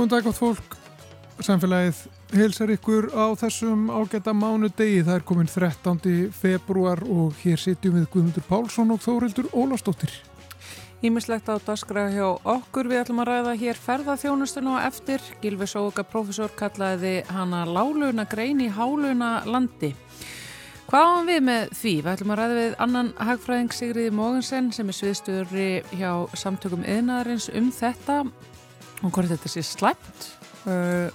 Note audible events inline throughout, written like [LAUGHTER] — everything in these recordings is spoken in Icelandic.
Góðan dag átt fólk, samfélagið heilsar ykkur á þessum ágæta mánu degi. Það er komin 13. februar og hér sitjum við Guðmundur Pálsson og Þórildur Ólastóttir. Ímislegt á daskra hjá okkur við ætlum að ræða hér ferðarþjónustun og eftir. Gilvi Sóka profesor kallaði hana láluna grein í háluna landi. Hvað áum við með því? Við ætlum að ræða við annan hagfræðing Sigriði Mógensen sem er sviðstöðurri hjá samtökum yðnaðarins um þetta og hvort þetta sé slæmt uh,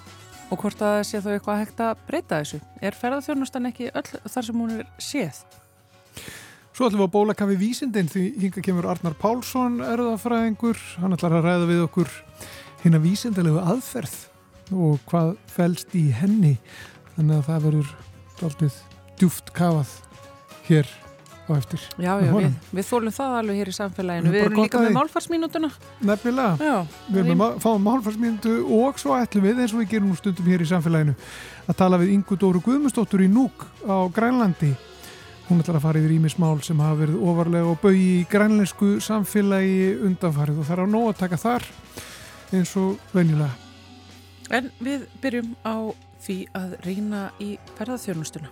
og hvort það sé þó eitthvað hægt að breyta þessu. Er ferðarþjónustan ekki öll þar sem hún er séð? Svo ætlum við að bóla kafi vísindin því hinga kemur Arnar Pálsson erðafræðingur. Hann ætlar að ræða við okkur hérna vísindalegu aðferð og hvað fælst í henni. Þannig að það verður doldið djúft kafað hér á eftir. Já, já, við, við þólum það alveg hér í samfélaginu. Við erum líka með málfarsmínútuna. Nefnilega. Já. Við erum að fá málfarsmínútu og svo ætlum við eins og við gerum stundum hér í samfélaginu að tala við Ingu Dóru Guðmustóttur í Núk á Grænlandi. Hún ætlar að fara yfir ímismál sem hafa verið ofarlega og bauði í grænlensku samfélagi undanfarið og það er á nóg að taka þar eins og venjulega. En við byrjum á því að reyna í ferðarþjónustuna.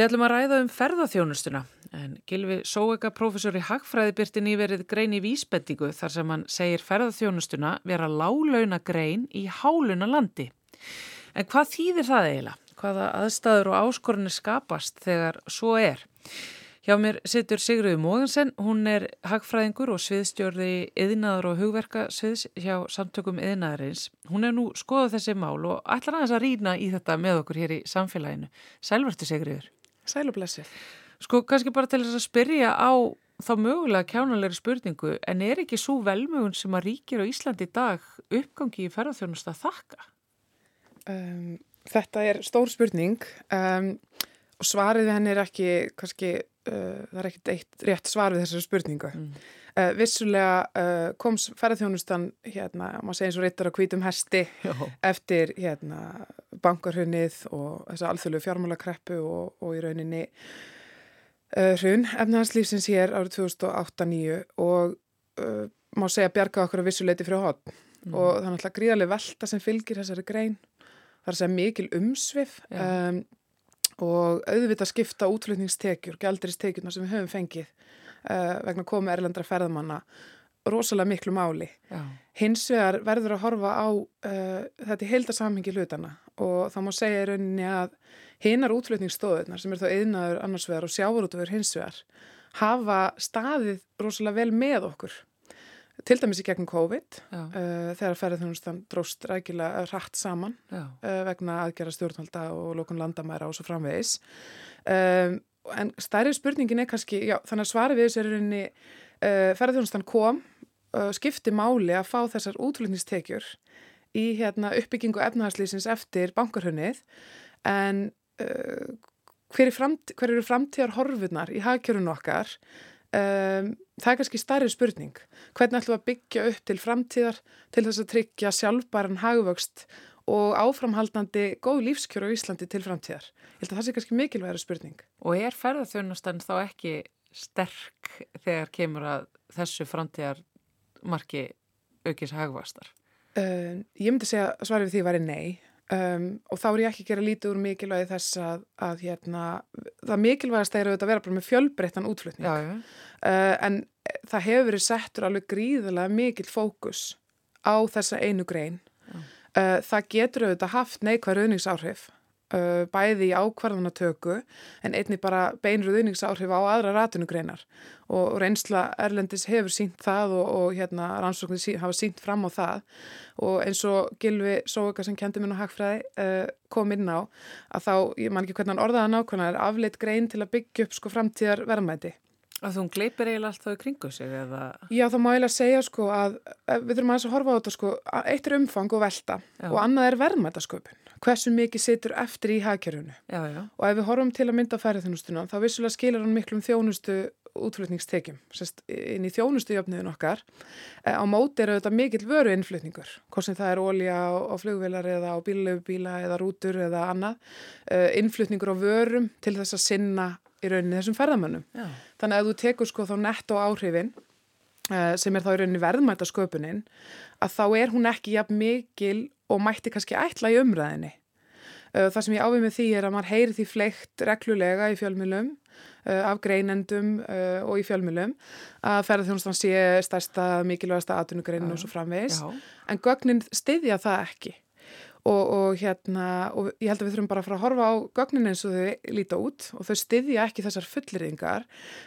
Við ætlum að ræða um ferðarþjónustuna en Gilvi Sóega, professor í Hagfræði byrti nýverið grein í vísbendingu þar sem hann segir ferðarþjónustuna vera lálauna grein í háluna landi. En hvað þýðir það eiginlega? Hvaða aðstæður og áskorunni skapast þegar svo er? Hjá mér situr Sigriður Mógensen, hún er hagfræðingur og sviðstjórði yðnaður og hugverka sviðs hjá samtökum yðnaðarins. Hún er nú skoðað þessi mál og ætlar aðeins að rýna í þetta með okkur hér í samfélaginu. Sælvertu Sigriður. Sælublessi. Sko kannski bara til þess að spyrja á þá mögulega kjánulegri spurningu en er ekki svo velmögun sem að ríkir á Íslandi í dag uppgangi í ferðarþjónust að þakka? Um, þetta er stór spurning um, og svarið við henni er ekki, kannski, uh, það er ekkert eitt rétt svar við þessari spurningu. Mm. Uh, vissulega uh, kom ferðarþjónustan, hérna, maður segir eins og rittar á kvítum hesti Já. eftir hérna, bankarhunnið og þess að alþjóðlu fjármálakreppu og, og í rauninni uh, hrun efnarslífsins hér árið 2008-2009 og má segja bjarga okkur á vissuleiti fyrir hodn mm. og það er náttúrulega gríðarlega velta sem fylgir þessari grein. Að segja mikil umsvið um, og auðvitað skipta útflutningstekjur, gælduristekjurna sem við höfum fengið uh, vegna komu erlendra ferðamanna rosalega miklu máli. Já. Hins vegar verður að horfa á uh, þetta í heildarsamhengi hlutana og þá má segja í rauninni að hinnar útflutningsstóðunar sem er þá eðnaður annars vegar og sjávarútufur hins vegar hafa staðið rosalega vel með okkur. Til dæmis í gegnum COVID uh, þegar ferðarþjónustan dróst rækilega rætt saman uh, vegna aðgerra stjórnhalda og lókun landamæra og svo framvegis. Um, en stærri spurningin er kannski, já þannig að svari við þessu er rauninni uh, ferðarþjónustan kom, skipti máli að fá þessar útflutningstekjur í hérna, uppbyggingu efnahagslýsins eftir bankarhunnið en hver, framt, hver eru framtíðar horfurnar í hagkjörun okkar? Um, það er kannski stærri spurning. Hvernig ætlum við að byggja upp til framtíðar til þess að tryggja sjálfbæran hagvöxt og áframhaldandi góð lífskjör á Íslandi til framtíðar? Ég held að það sé kannski mikilvægri spurning. Og er ferðarþjónustan þá ekki sterk þegar kemur að þessu framtíðarmarki aukis hagvastar? Um, ég myndi segja að svarið við því væri nei. Um, og þá er ég ekki að gera lítið úr mikilvægi þess að, að hérna, það mikilvægast er að vera bara með fjölbreyttan útflutning. Já, já. Uh, en það hefur verið settur alveg gríðilega mikil fókus á þessa einu grein það getur auðvitað haft neikvæð rauningsáhrif uh, bæði í ákvarðanatöku en einni bara beinur rauningsáhrif á aðra ratunugreinar og reynsla Erlendis hefur sínt það og, og hérna rannsóknir sí, hafa sínt fram á það. Og eins og Gilvi Sóga sem kendi minn á Hagfræði uh, kom inn á að þá, ég man ekki hvernig hann orðaða nákvæmlega, er afleitt grein til að byggja upp sko framtíðar verðmæti Að þú gleipir eiginlega alltaf í kringu sig eða? Já, þá má ég lega segja sko að við þurfum að, að horfa á þetta sko, eitt er umfang og velta já. og annað er verðmætasköpun. Hversu mikið situr eftir í hagkerfunu. Og ef við horfum til að mynda færðinustuna þá vissulega skilar hann miklum þjónustu útflutningstekjum inn í þjónustujöfniðin okkar. Eh, á móti eru þetta mikill vöru innflutningur, hvort sem það er ólja á flugvilar eða á bílöfubíla eða rútur eða annað. Eh, innflutningur á vörum til þess að sinna í rauninni þessum ferðamönnum. Já. Þannig að þú tekur sko þá netto áhrifin uh, sem er þá í rauninni verðmæta sköpunin að þá er hún ekki jafn mikil og mætti kannski ætla í umræðinni. Uh, það sem ég ávið með því er að maður heyri því fleikt reglulega í fjölmjölum uh, af greinendum og í fjölmjölum að ferðarþjónustan sé stærsta mikilvægasta atvinnugreinu og svo framvegs en gögnin styðja það ekki. Og, og hérna, og ég held að við þurfum bara að fara að horfa á gögnin eins og þau líta út og þau styðja ekki þessar fullirðingar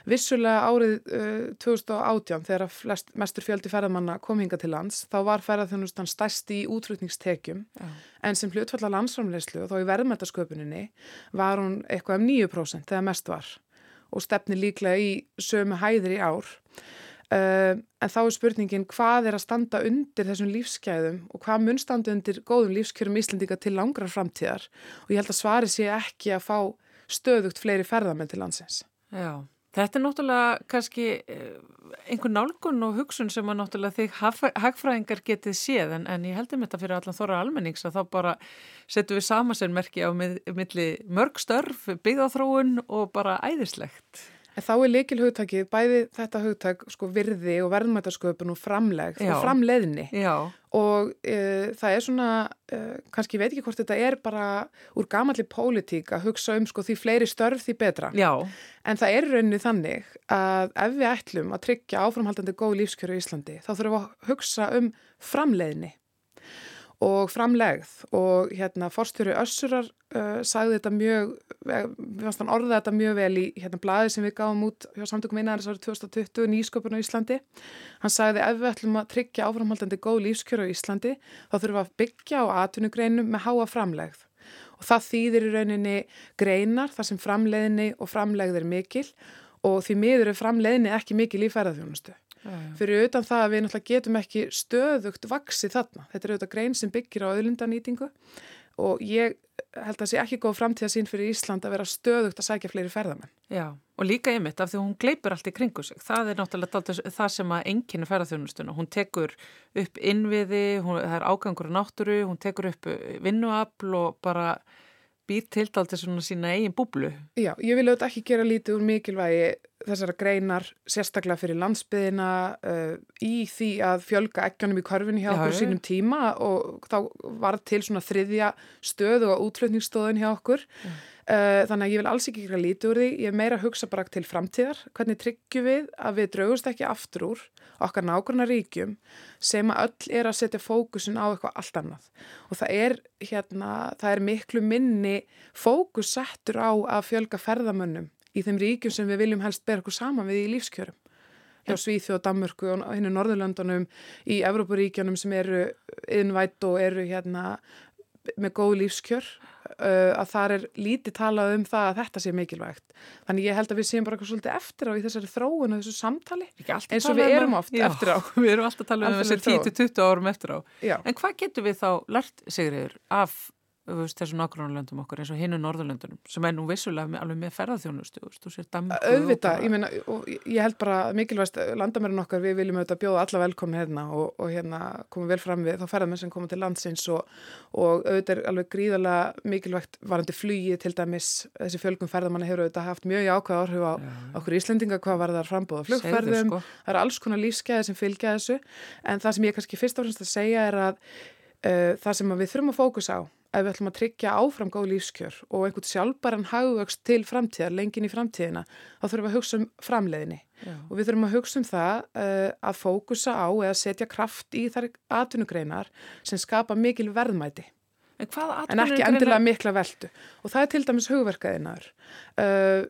vissulega árið uh, 2018 þegar flest, mestur fjöldi ferðamanna kom hinga til lands, þá var ferðarþjónustan stærst í útrúkningstekjum ja. en sem hlutfalla landsframleyslu og þá í verðmættasköpuninni var hún eitthvað um 9% þegar mest var og stefni líklega í sömu hæðir í ár Uh, en þá er spurningin hvað er að standa undir þessum lífsgæðum og hvað mun standa undir góðum lífskjörum Íslandika til langrar framtíðar og ég held að svari sé ekki að fá stöðugt fleiri ferðamenn til landsins. Já, þetta er náttúrulega kannski eh, einhver nálgun og hugsun sem að náttúrulega þig hagfræðingar getið séð en, en ég held um þetta fyrir allan þóra almennings að þá bara setjum við samasenmerki á milli mörg störf, byggðáþróun og bara æðislegt. En þá er leikil hugtakið, bæði þetta hugtak sko virði og verðmætasköpun og framleg Já. og framleiðni Já. og e, það er svona, e, kannski ég veit ekki hvort þetta er bara úr gamalli pólitík að hugsa um sko því fleiri störf því betra. Já. En það er rauninni þannig að ef við ætlum að tryggja áframhaldandi góð lífskjöru í Íslandi þá þurfum við að hugsa um framleiðni og framlegð. Og hérna forstjóri Össurar uh, sagði þetta mjög, við fannst hann orða þetta mjög vel í hérna blaði sem við gáum út hjá samtökum einarins árið 2020 nýsköpun á Íslandi. Hann sagði ef við ætlum að tryggja áframhaldandi góð lífskjöru á Íslandi þá þurfum við að byggja á atvinnugreinum með háa framlegð. Og það þýðir í rauninni greinar þar sem framleiðni og framlegð er mikil og því miður er framleiðni ekki mikil í ferðarþjónustu fyrir utan það að við náttúrulega getum ekki stöðugt vaksið þarna. Þetta er auðvitað grein sem byggir á auðlindanýtingu og ég held að það sé ekki góð framtíða sín fyrir Ísland að vera stöðugt að sækja fleiri ferðamenn. Já, og líka einmitt af því hún gleipur allt í kringu sig. Það er náttúrulega það sem að enginn ferðarþjónustuna. Hún tekur upp innviði, hún, það er ágangur á náttúru, hún tekur upp vinnuafl og bara býr til dalt þess að sína eigin búblu. Já, ég vil auðvitað ekki gera lítið úr mikilvægi þessara greinar sérstaklega fyrir landsbyðina uh, í því að fjölga ekkjanum í korfinni hjá já, okkur sínum tíma og þá var til svona þriðja stöð og útflutningsstöðun hjá okkur. Uh, þannig að ég vil alls ekki ekki lítið úr því. Ég er meira að hugsa bara til framtíðar. Hvernig tryggjum við að við draugust ekki aftur úr okkar nákvæmna ríkjum sem að öll er að setja fókusin á eitthvað allt annað? Og það er hérna, það er miklu minni fókus settur á að fjölga ferðamönnum í þeim ríkjum sem við viljum helst bera okkur saman við í lífskjörum hjá Svíþjóð, Danmörku og hennu Norðurlöndunum í Evrópuríkjanum sem eru innvætt og eru hérna með góð lífskjör uh, að það er lítið talað um það að þetta sé mikilvægt. Þannig ég held að við séum bara eitthvað svolítið eftir á í þessari þróun og þessu samtali eins og við um erum oft já, eftir á. [LAUGHS] Við erum alltaf að tala um þessi 10-20 árum eftir á. Já. En hvað getur við þá lært, Sigriður, af þessum nákvæmlandum okkur eins og hinnu Norðurlandunum sem er nú vissulega alveg með ferðarþjónustu Danmark auðvitað, ég, meina, ég held bara mikilvægst landamærin okkar við viljum auðvitað bjóða alla velkomin hérna og, og hérna komum vel fram við þá ferðarmenn sem koma til landsins og, og auðvitað er alveg gríðarlega mikilvægt varandi flugi til dæmis þessi fjölgum ferðarmanna hefur auðvitað haft mjög ákvæð áhrif á Já. okkur Íslendinga hvað var það frambóða flugferðum, sko. það er alls konar lífskeiði sem að að uh, það sem við þurfum að fókusa á ef við ætlum að tryggja áfram góð lífskjör og einhvern sjálfbaran hagvöxt til framtíðar, lengin í framtíðina, þá þurfum við að hugsa um framleiðinni Já. og við þurfum að hugsa um það uh, að fókusa á eða setja kraft í þar atvinnugreinar sem skapa mikil verðmæti. En, en ekki endilega mikla veldu og það er til dæmis hugverkaðinar uh,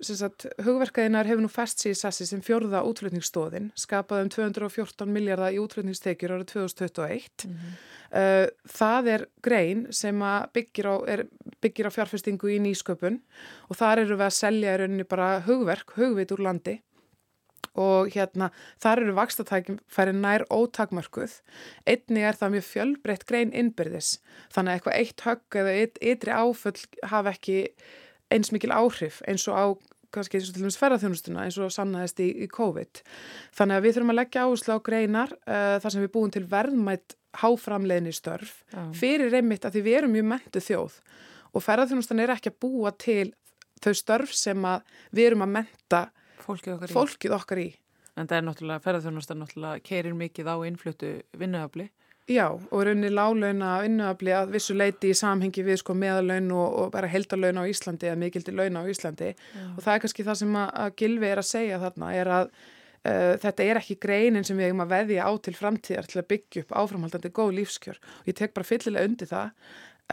hugverkaðinar hefur nú fest sér í sassi sem fjörða útflutningsstóðin skapaði um 214 miljardar í útflutningstekjur árið 2021 mm -hmm. uh, það er grein sem byggir á, er, byggir á fjárfestingu í nýsköpun. Og þar eru við að selja í rauninni bara hugverk, hugvit úr landi og hérna þar eru vakstatækjum færi nær ótakmörkuð einni er það mjög fjölbreytt grein innbyrðis þannig að eitthvað eitt högg eða ytri áföll hafa ekki eins mikil áhrif eins og á kannski eins og til dæmis ferðarþjónustuna eins og sannaðist í, í COVID. Þannig að við þurfum að leggja áherslu á greinar uh, þar sem við búum til verðmætt háframleginni störf Já. fyrir reymitt að því við erum mjög mentu þjóð og ferðarþjónustan er ekki að búa til þau störf sem við erum að menta fólkið okkar, fólkið okkar í. En það er náttúrulega, ferðarþjónustan náttúrulega kerir mikið á innflutu vinnuöfli. Já, og raunni lálauna vinnuöfli að vissu leiti í samhengi við sko meðalaun og, og bara heldalaun á Íslandi eða mikildi laun á Íslandi Já. og það er kannski það sem að, að Gilvi er að segja þarna er að uh, þetta er ekki greinin sem við hefum að veðja á til framtíðar til að byggja upp áframhaldandi góð lífskjör og ég tek bara fyllilega undir það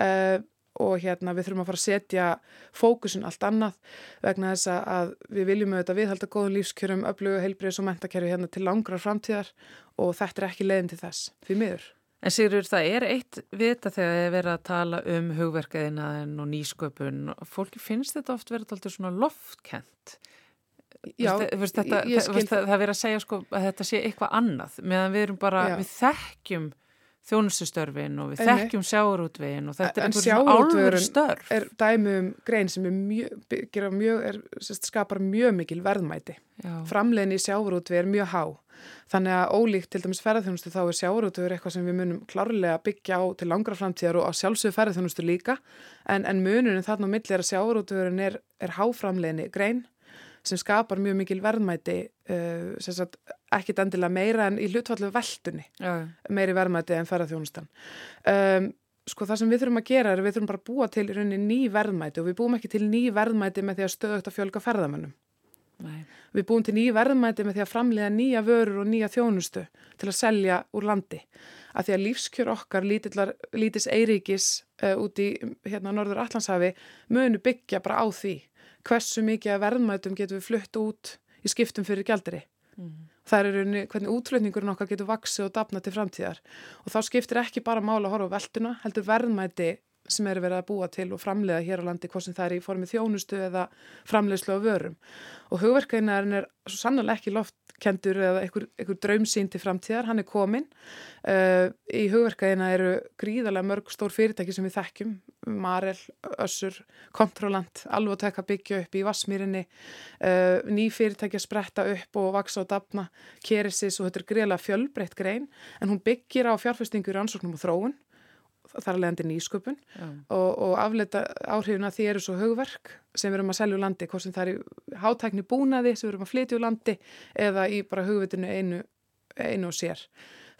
uh, og hérna við þurfum að fara að setja fókusin allt annað vegna þess að við viljum auðvitað viðhalda góðum lífskjörum, öflugu, heilbriðs og mentakerfi hérna til langrar framtíðar og þetta er ekki leiðin til þess, því miður. En Sigur, það er eitt vita þegar þið verða að tala um hugverkaðinaðin og nýsköpun fólki finnst þetta oft verið alltaf svona loftkent. Já, veist, þetta, ég skil... Það, það verið að segja sko að þetta sé eitthvað annað meðan við erum bara, Já. við þekkjum þjónustustörfin og við Einnig. þekkjum sjáurútvegin og þetta er einhvern álur störf. er dæmi um grein sem mjög, mjög, er, skapar mjög mikil verðmæti. Framlegin í sjáurútvegi er mjög há. Þannig að ólíkt til dæmis ferðarþjónustu þá er sjáurútvegi eitthvað sem við munum klárlega byggja á til langra framtíðar og á sjálfsögur ferðarþjónustu líka en, en mununum þarna á milli er að sjáurútvegin er, er háframleginni grein sem skapar mjög mikil verðmæti uh, ekkit endilega meira en í hlutfallu veldunni Já. meiri verðmæti en ferðarþjónustan um, sko það sem við þurfum að gera er við þurfum bara að búa til í rauninni ný verðmæti og við búum ekki til ný verðmæti með því að stöðugt að fjölga ferðamönnum. Nei. við búum til ný verðmæti með því að framlega nýja vörur og nýja þjónustu til að selja úr landi. Að því að lífskjör okkar lítillar, lítis eiríkis uh, út í hérna Norður Allandshafi munu byggja bara á því hversu mikið að verðmætum getum við flutt út í skiptum fyrir gældri. Mm. Það er raunni hvernig útflutningurinn okkar getur vaksið og dapna til framtíðar og þá skiptir ekki bara mála að horfa á velduna, heldur verðmæti sem eru verið að búa til og framleiða hér á landi hvort sem það er í formið þjónustu eða framleiðslu á vörum og hugverkaðinarinn er svo sannlega ekki loftkendur eða einhver, einhver draumsýn til framtíðar, hann er komin uh, í hugverkaðina eru gríðarlega mörg stór fyrirtæki sem við þekkjum. Marel, Össur, Kontrolant alveg tekka byggja upp í Vassmýrinni uh, ný fyrirtæki að spretta upp og vaksa og dapna Keresis og þetta er greiðlega fjölbreytt grein en hún byggir á fjárfestingur ansóknum og þróun þar að leiðandi nýsköpun og, og afleita áhrifuna því eru svo högverk sem við erum að selja úr landi, hvort sem það er hátækni búnaði sem við erum að flytja úr landi eða í bara hugvitinu einu, einu og sér.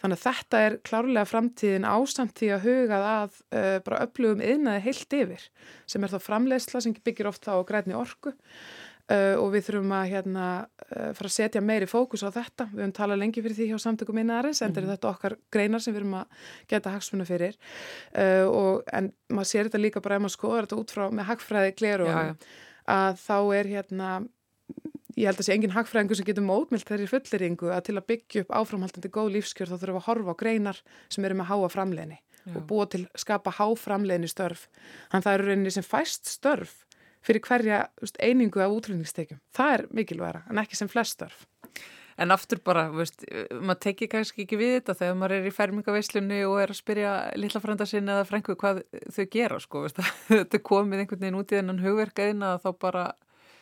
Þannig að þetta er klárlega framtíðin ásamt því að hugað að uh, bara upplöfum yðnaði heilt yfir sem er þá framleiðsla sem byggir ofta á grætni orku Uh, og við þurfum að hérna, uh, fara að setja meiri fókus á þetta. Við höfum talað lengi fyrir því hjá samtökum minnaðarins, en mm -hmm. þetta okkar greinar sem við höfum að geta hagsmunna fyrir. Uh, og, en maður sér þetta líka bara ef maður skoður þetta út frá með hagfræði gleru að þá er hérna, ég held að sé engin hagfræðingu sem getur mótmilt þeirri fulleringu að til að byggja upp áframhaldandi góð lífskjör þá þurfum við að horfa á greinar sem eru með háa framleginni og búa til skapa háframleginni störf. Þannig það eru reyninni sem fæst störf fyrir hverja veist, einingu af útrúningstekjum. Það er mikilværa, en ekki sem flestörf. En aftur bara, veist, maður tekir kannski ekki við þetta þegar maður er í fermingaveislunni og er að spyrja lilla frænda sinna eða frængu hvað þau gera, sko. Veist, [LAUGHS] þetta komið einhvern veginn út í þennan hugverkaðin að þá bara,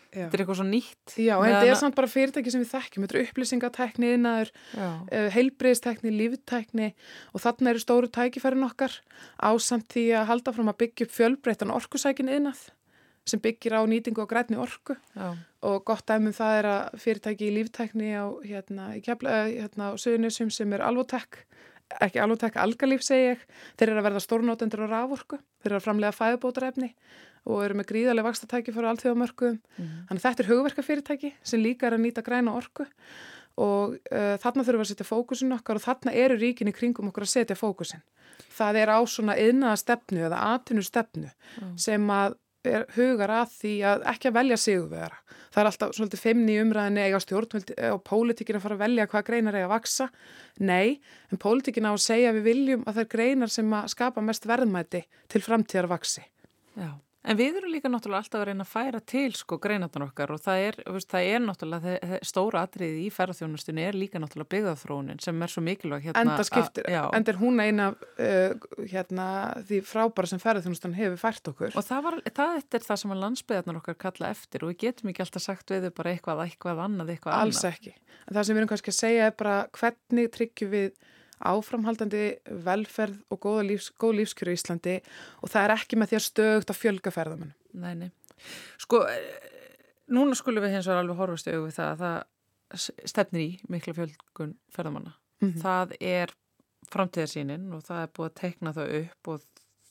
Já. þetta er eitthvað svo nýtt. Já, en þetta er samt bara fyrirtæki sem við þekkjum. Þetta er upplýsingatekni, innaður, uh, eh, heilbreyðstekni, líftekni og þarna eru stóru tækifærin okkar á samt því að halda fram að byggja upp fjölbreytan orkusækin innað sem byggir á nýtingu og grætni orku Já. og gott dæmum það er að fyrirtæki í líftækni á hérna, eh, hérna á Suðunisum sem er alvotek, ekki alvotek, algalíf segi ég, þeir eru að verða stórnótendur á raforku, þeir eru að framlega fæðubótarefni og eru með gríðarlega vakstatæki fyrir allþjóðamörku, mm. þannig þetta er hugverkafyrirtæki sem líka er að nýta græna orku og uh, þarna þurfum við að setja fókusin okkar og þarna eru ríkinni kringum okkur að setja fókusin. Það er á svona yðnaða stefnu eða atvinnu stefnu mm. sem að er hugar að því að ekki að velja sigurvera. Það er alltaf svolítið feimni umræðinni eiga stjórn og pólitíkina fara að velja hvað greinar eiga að vaksa. Nei, en pólitíkina á að segja við viljum að það er greinar sem skapa mest verðmæti til framtíðar vaksi. Já, En við erum líka náttúrulega alltaf að reyna að færa til sko greinatan okkar og það er, veist, það er náttúrulega það, stóra atriði í ferðarþjónustunni er líka náttúrulega byggðarþróunin sem er svo mikilvæg hérna. Enda skiptir, enda er hún eina uh, hérna því frábæra sem ferðarþjónustan hefur fært okkur. Og það, var, það er það sem að landsbyðarnar okkar kalla eftir og við getum ekki alltaf sagt við bara eitthvað, eitthvað annað, eitthvað Alls annað. Alls ekki. En það sem við erum kannski að segja er bara hvernig tryggjum við áframhaldandi velferð og góð, lífs, lífskjöru í Íslandi og það er ekki með því að stögt að fjölga ferðamenn. Nei, nei. Sko, eh, núna skulum við hins vegar alveg horfast auðvitað það að það stefnir í mikla fjölgun ferðamanna. Mm -hmm. Það er framtíðarsýnin og það er búið að teikna það upp og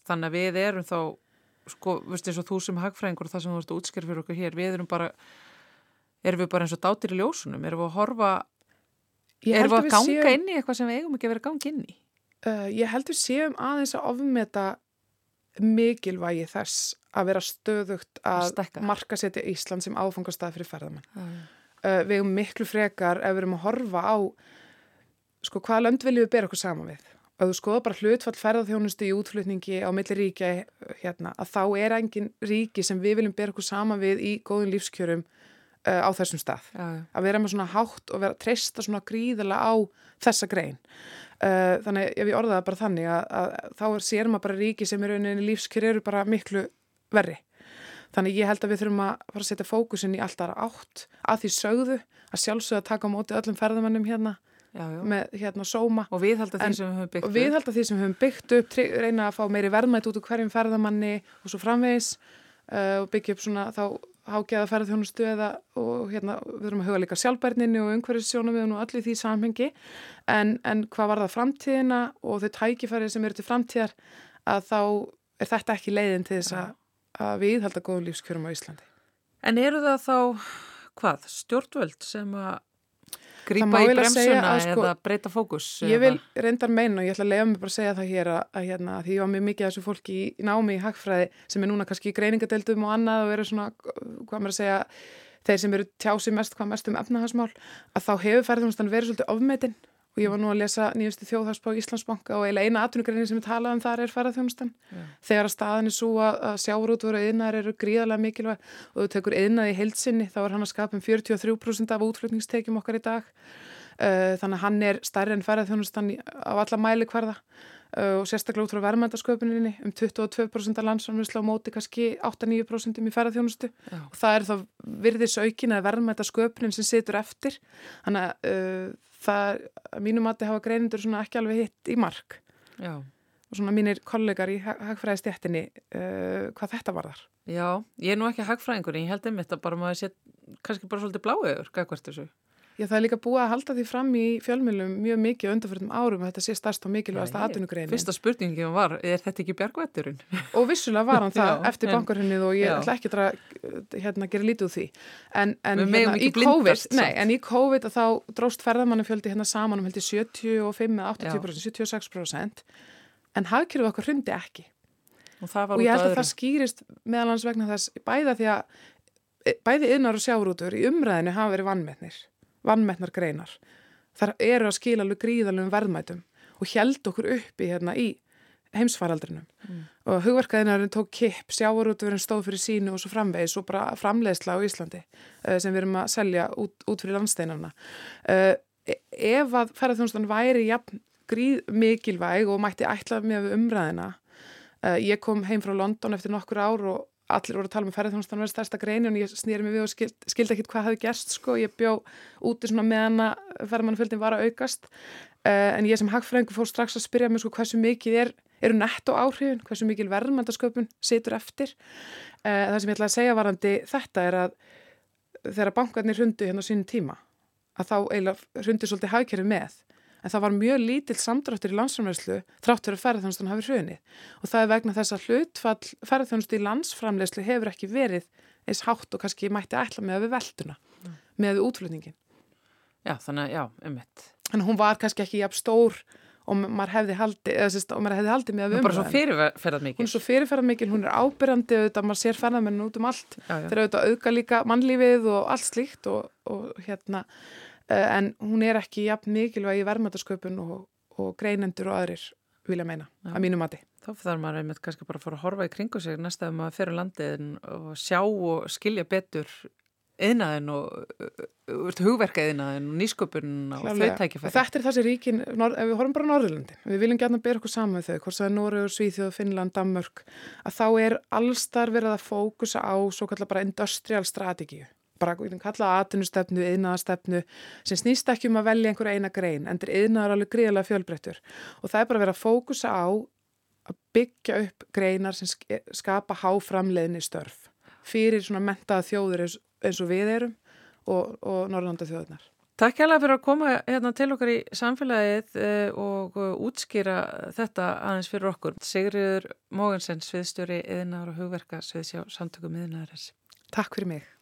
þannig að við erum þá, sko, veist eins og þú sem hagfræðingur og það sem þú ert að útskjara fyrir okkur hér, við erum bara, erum við bara eins og dátir í ljósunum, erum við að horfa Erum við að ganga séum, inn í eitthvað sem við eigum ekki að vera að ganga inn í? Uh, ég held við séum aðeins að ofmeta mikilvægi þess að vera stöðugt að marka setja Ísland sem áfangastað fyrir ferðamann. Uh. Uh, við erum miklu frekar ef við erum að horfa á sko hvaða lönd viljum við bera okkur saman við. Að þú skoða bara hlutfall ferðarþjónustu í útflutningi á milli ríkja hérna, að þá er engin ríki sem við viljum bera okkur saman við í góðum lífskjörum uh, á þessum stað. Já. Að vera með svona hátt og vera að treysta svona gríðilega á þessa grein. Uh, þannig ef ég orðaði bara þannig að, að þá er sér maður bara ríki sem er rauninni lífskjör eru bara miklu verri. Þannig ég held að við þurfum að fara að setja fókusin í alltaf átt að því sögðu að sjálfsögða að taka á móti öllum ferðamennum hérna já, með hérna sóma og við held að því sem við höfum byggt upp og við held að því sem við höfum byggt upp reyna að fá meiri verðmætt út úr hverjum ferðamanni og svo framvegis uh, og byggja upp svona þá hágeða ferðarþjónustu eða og hérna við þurfum að huga líka sjálfbærninu og umhverfissjónum og allir því samhengi en, en hvað var það framtíðina og þau tækifærið sem eru til framtíðar að þá er þetta ekki leiðin til þess að, að við halda góðum lífskjörum á Íslandi. En eru það þá hvað stjórnvöld sem að Grípa í bremsuna sko, eða breyta fókus? Ég vil reyndar meina og ég ætla að lega mig bara að segja það hér að, að, hérna, að því ég var mjög mikið af þessu fólki í, í námi í hagfræði sem er núna kannski í greiningadeildum og annað og eru svona, hvað maður að segja, þeir sem eru tjási mest, hvað mest um efnahagsmál, að þá hefur ferðunastan verið svolítið ofmetinn og ég var nú að lesa nýjustu þjóðhagsbá Íslandsbanka og eiginlega eina atvinnugreinin sem við talaðum þar er ferðarþjónustan yeah. þegar að staðin er svo að sjáurútvöru eðnar eru gríðarlega mikilvæg og þú tekur eðnað í heilsinni þá er hann að skapa um 43% af útflutningstekjum okkar í dag. Uh, þannig að hann er stærri en ferðarþjónustan á alla mæli hverða uh, og sérstaklega út frá verðmændasköpuninni um 22% af landsframlýsla á móti kannski 8-9% í ferðarþjónustu og það er þá virðis aukin að verðmændasköpunin sem situr eftir. Þannig að uh, það, mínum að þið hafa greinundur svona ekki alveg hitt í mark. Já. og svona mínir kollegar í hagfræðistjættinni uh, hvað þetta var þar Já, ég er nú ekki hagfræðingur en ég held einmitt að bara maður sé kannski bara svolítið bláiður, hvað hvert þessu Já, það er líka búið að halda því fram í fjölmjölum mjög mikið undanfjörðum árum að þetta sé starst og mikilvægast að atvinnugreinin. Fyrsta spurningin var, er þetta ekki bjargvætturinn? Og vissulega var hann það [LAUGHS] já, eftir bankarhunnið og ég já. ætla ekki að hérna, gera lítið úr því. En, en, hérna, í COVID, nei, en í COVID þá dróst ferðamannafjöldi hérna saman um 75-80%, 76% en hafkjörðu okkur hrundi ekki. Og, og ég held að það skýrist meðalans vegna þess bæða því að bæði innar og sjáurútur í umræðinu hafa verið vannmetnir vannmettnar greinar. Þar eru að skila alveg gríðalum verðmætum og held okkur uppi hérna í heimsfaraldrinum mm. og hugverkaðinarinn tók kipp, sjávarútverðin stóð fyrir sínu og svo framvegis og bara framleiðsla á Íslandi uh, sem við erum að selja út, út fyrir landsteinarna. Uh, ef að ferðarþjónustan væri jafn gríð mikilvæg og mætti ætla með umræðina, uh, ég kom heim frá London eftir nokkur ár og allir voru að tala um ferðarþjónustan verið stærsta greini og ég snýri mig við og skild, skildi ekkit hvað hafi gerst sko, ég bjó úti svona meðan að ferðarmannfjöldin var að aukast. Uh, en ég sem hagfræðingu fór strax að spyrja mig sko hversu mikið er, eru netto áhrifin, hversu mikið verðmændasköpun situr eftir. Uh, það sem ég ætla að segja varandi þetta er að þegar bankarnir hundu hérna á sínum tíma að þá eiginlega hundi svolítið hagkerfi með en það var mjög lítill samdráttur í landsframlegslu þrátt fyrir að ferðarþjónustan hafi hrunið og það er vegna þess að hlutfall ferðarþjónustu í landsframlegslu hefur ekki verið eins hátt og kannski mætti ætla með við velduna, mm. með við útflutningin. Já, þannig að, já, ummitt. En hún var kannski ekki jafn stór og maður hefði haldið, eða sérst, og maður hefði haldið með að við umræðan. Hún er bara svo fyrirferðað mikil. Hún er svo fyrirferðað mikil, hún er ábyrjandi auðvitað, maður sér ferðamenn út um allt, þeir auðvitað auðga líka mannlífið og allt slíkt og, og hérna en hún er ekki jafn mikilvæg í verðmætasköpun og, og greinendur og aðrir vilja meina, Já. að mínu mati. Þá þarf maður einmitt kannski bara að fara að horfa í kringu sig næsta ef maður fyrir landið og sjá og skilja betur einaðin og hugverkaðinaðin og nýsköpun og þau tækifæri. Þetta er það sem ríkin, ef við horfum bara Norðurlandi, við viljum gætna byrja okkur saman með þau, hvort það er Nóriður, Svíþjóð, Finnland, Danmörk, að þá er allstar verið að fókusa á svo kallar bara industrial strategíu bara kalla aðtunustefnu, yðnaðastefnu sem snýst ekki um að velja einhverja eina grein en er yðnaðar alveg gríðilega fjölbreyttur og það er bara að vera að fókusa á að byggja upp greinar sem skapa háframleðni störf fyrir svona mentaða þjóður eins, og við erum og, og Norrlanda þjóðunar. Takk hjálpa fyrir að koma hérna til okkar í samfélagið eh, og útskýra þetta aðeins fyrir okkur. Sigriður Mógensen, sviðstjóri yðnar og hugverka sviðsjá samtökum yðnaðarins. Takk fyrir mig.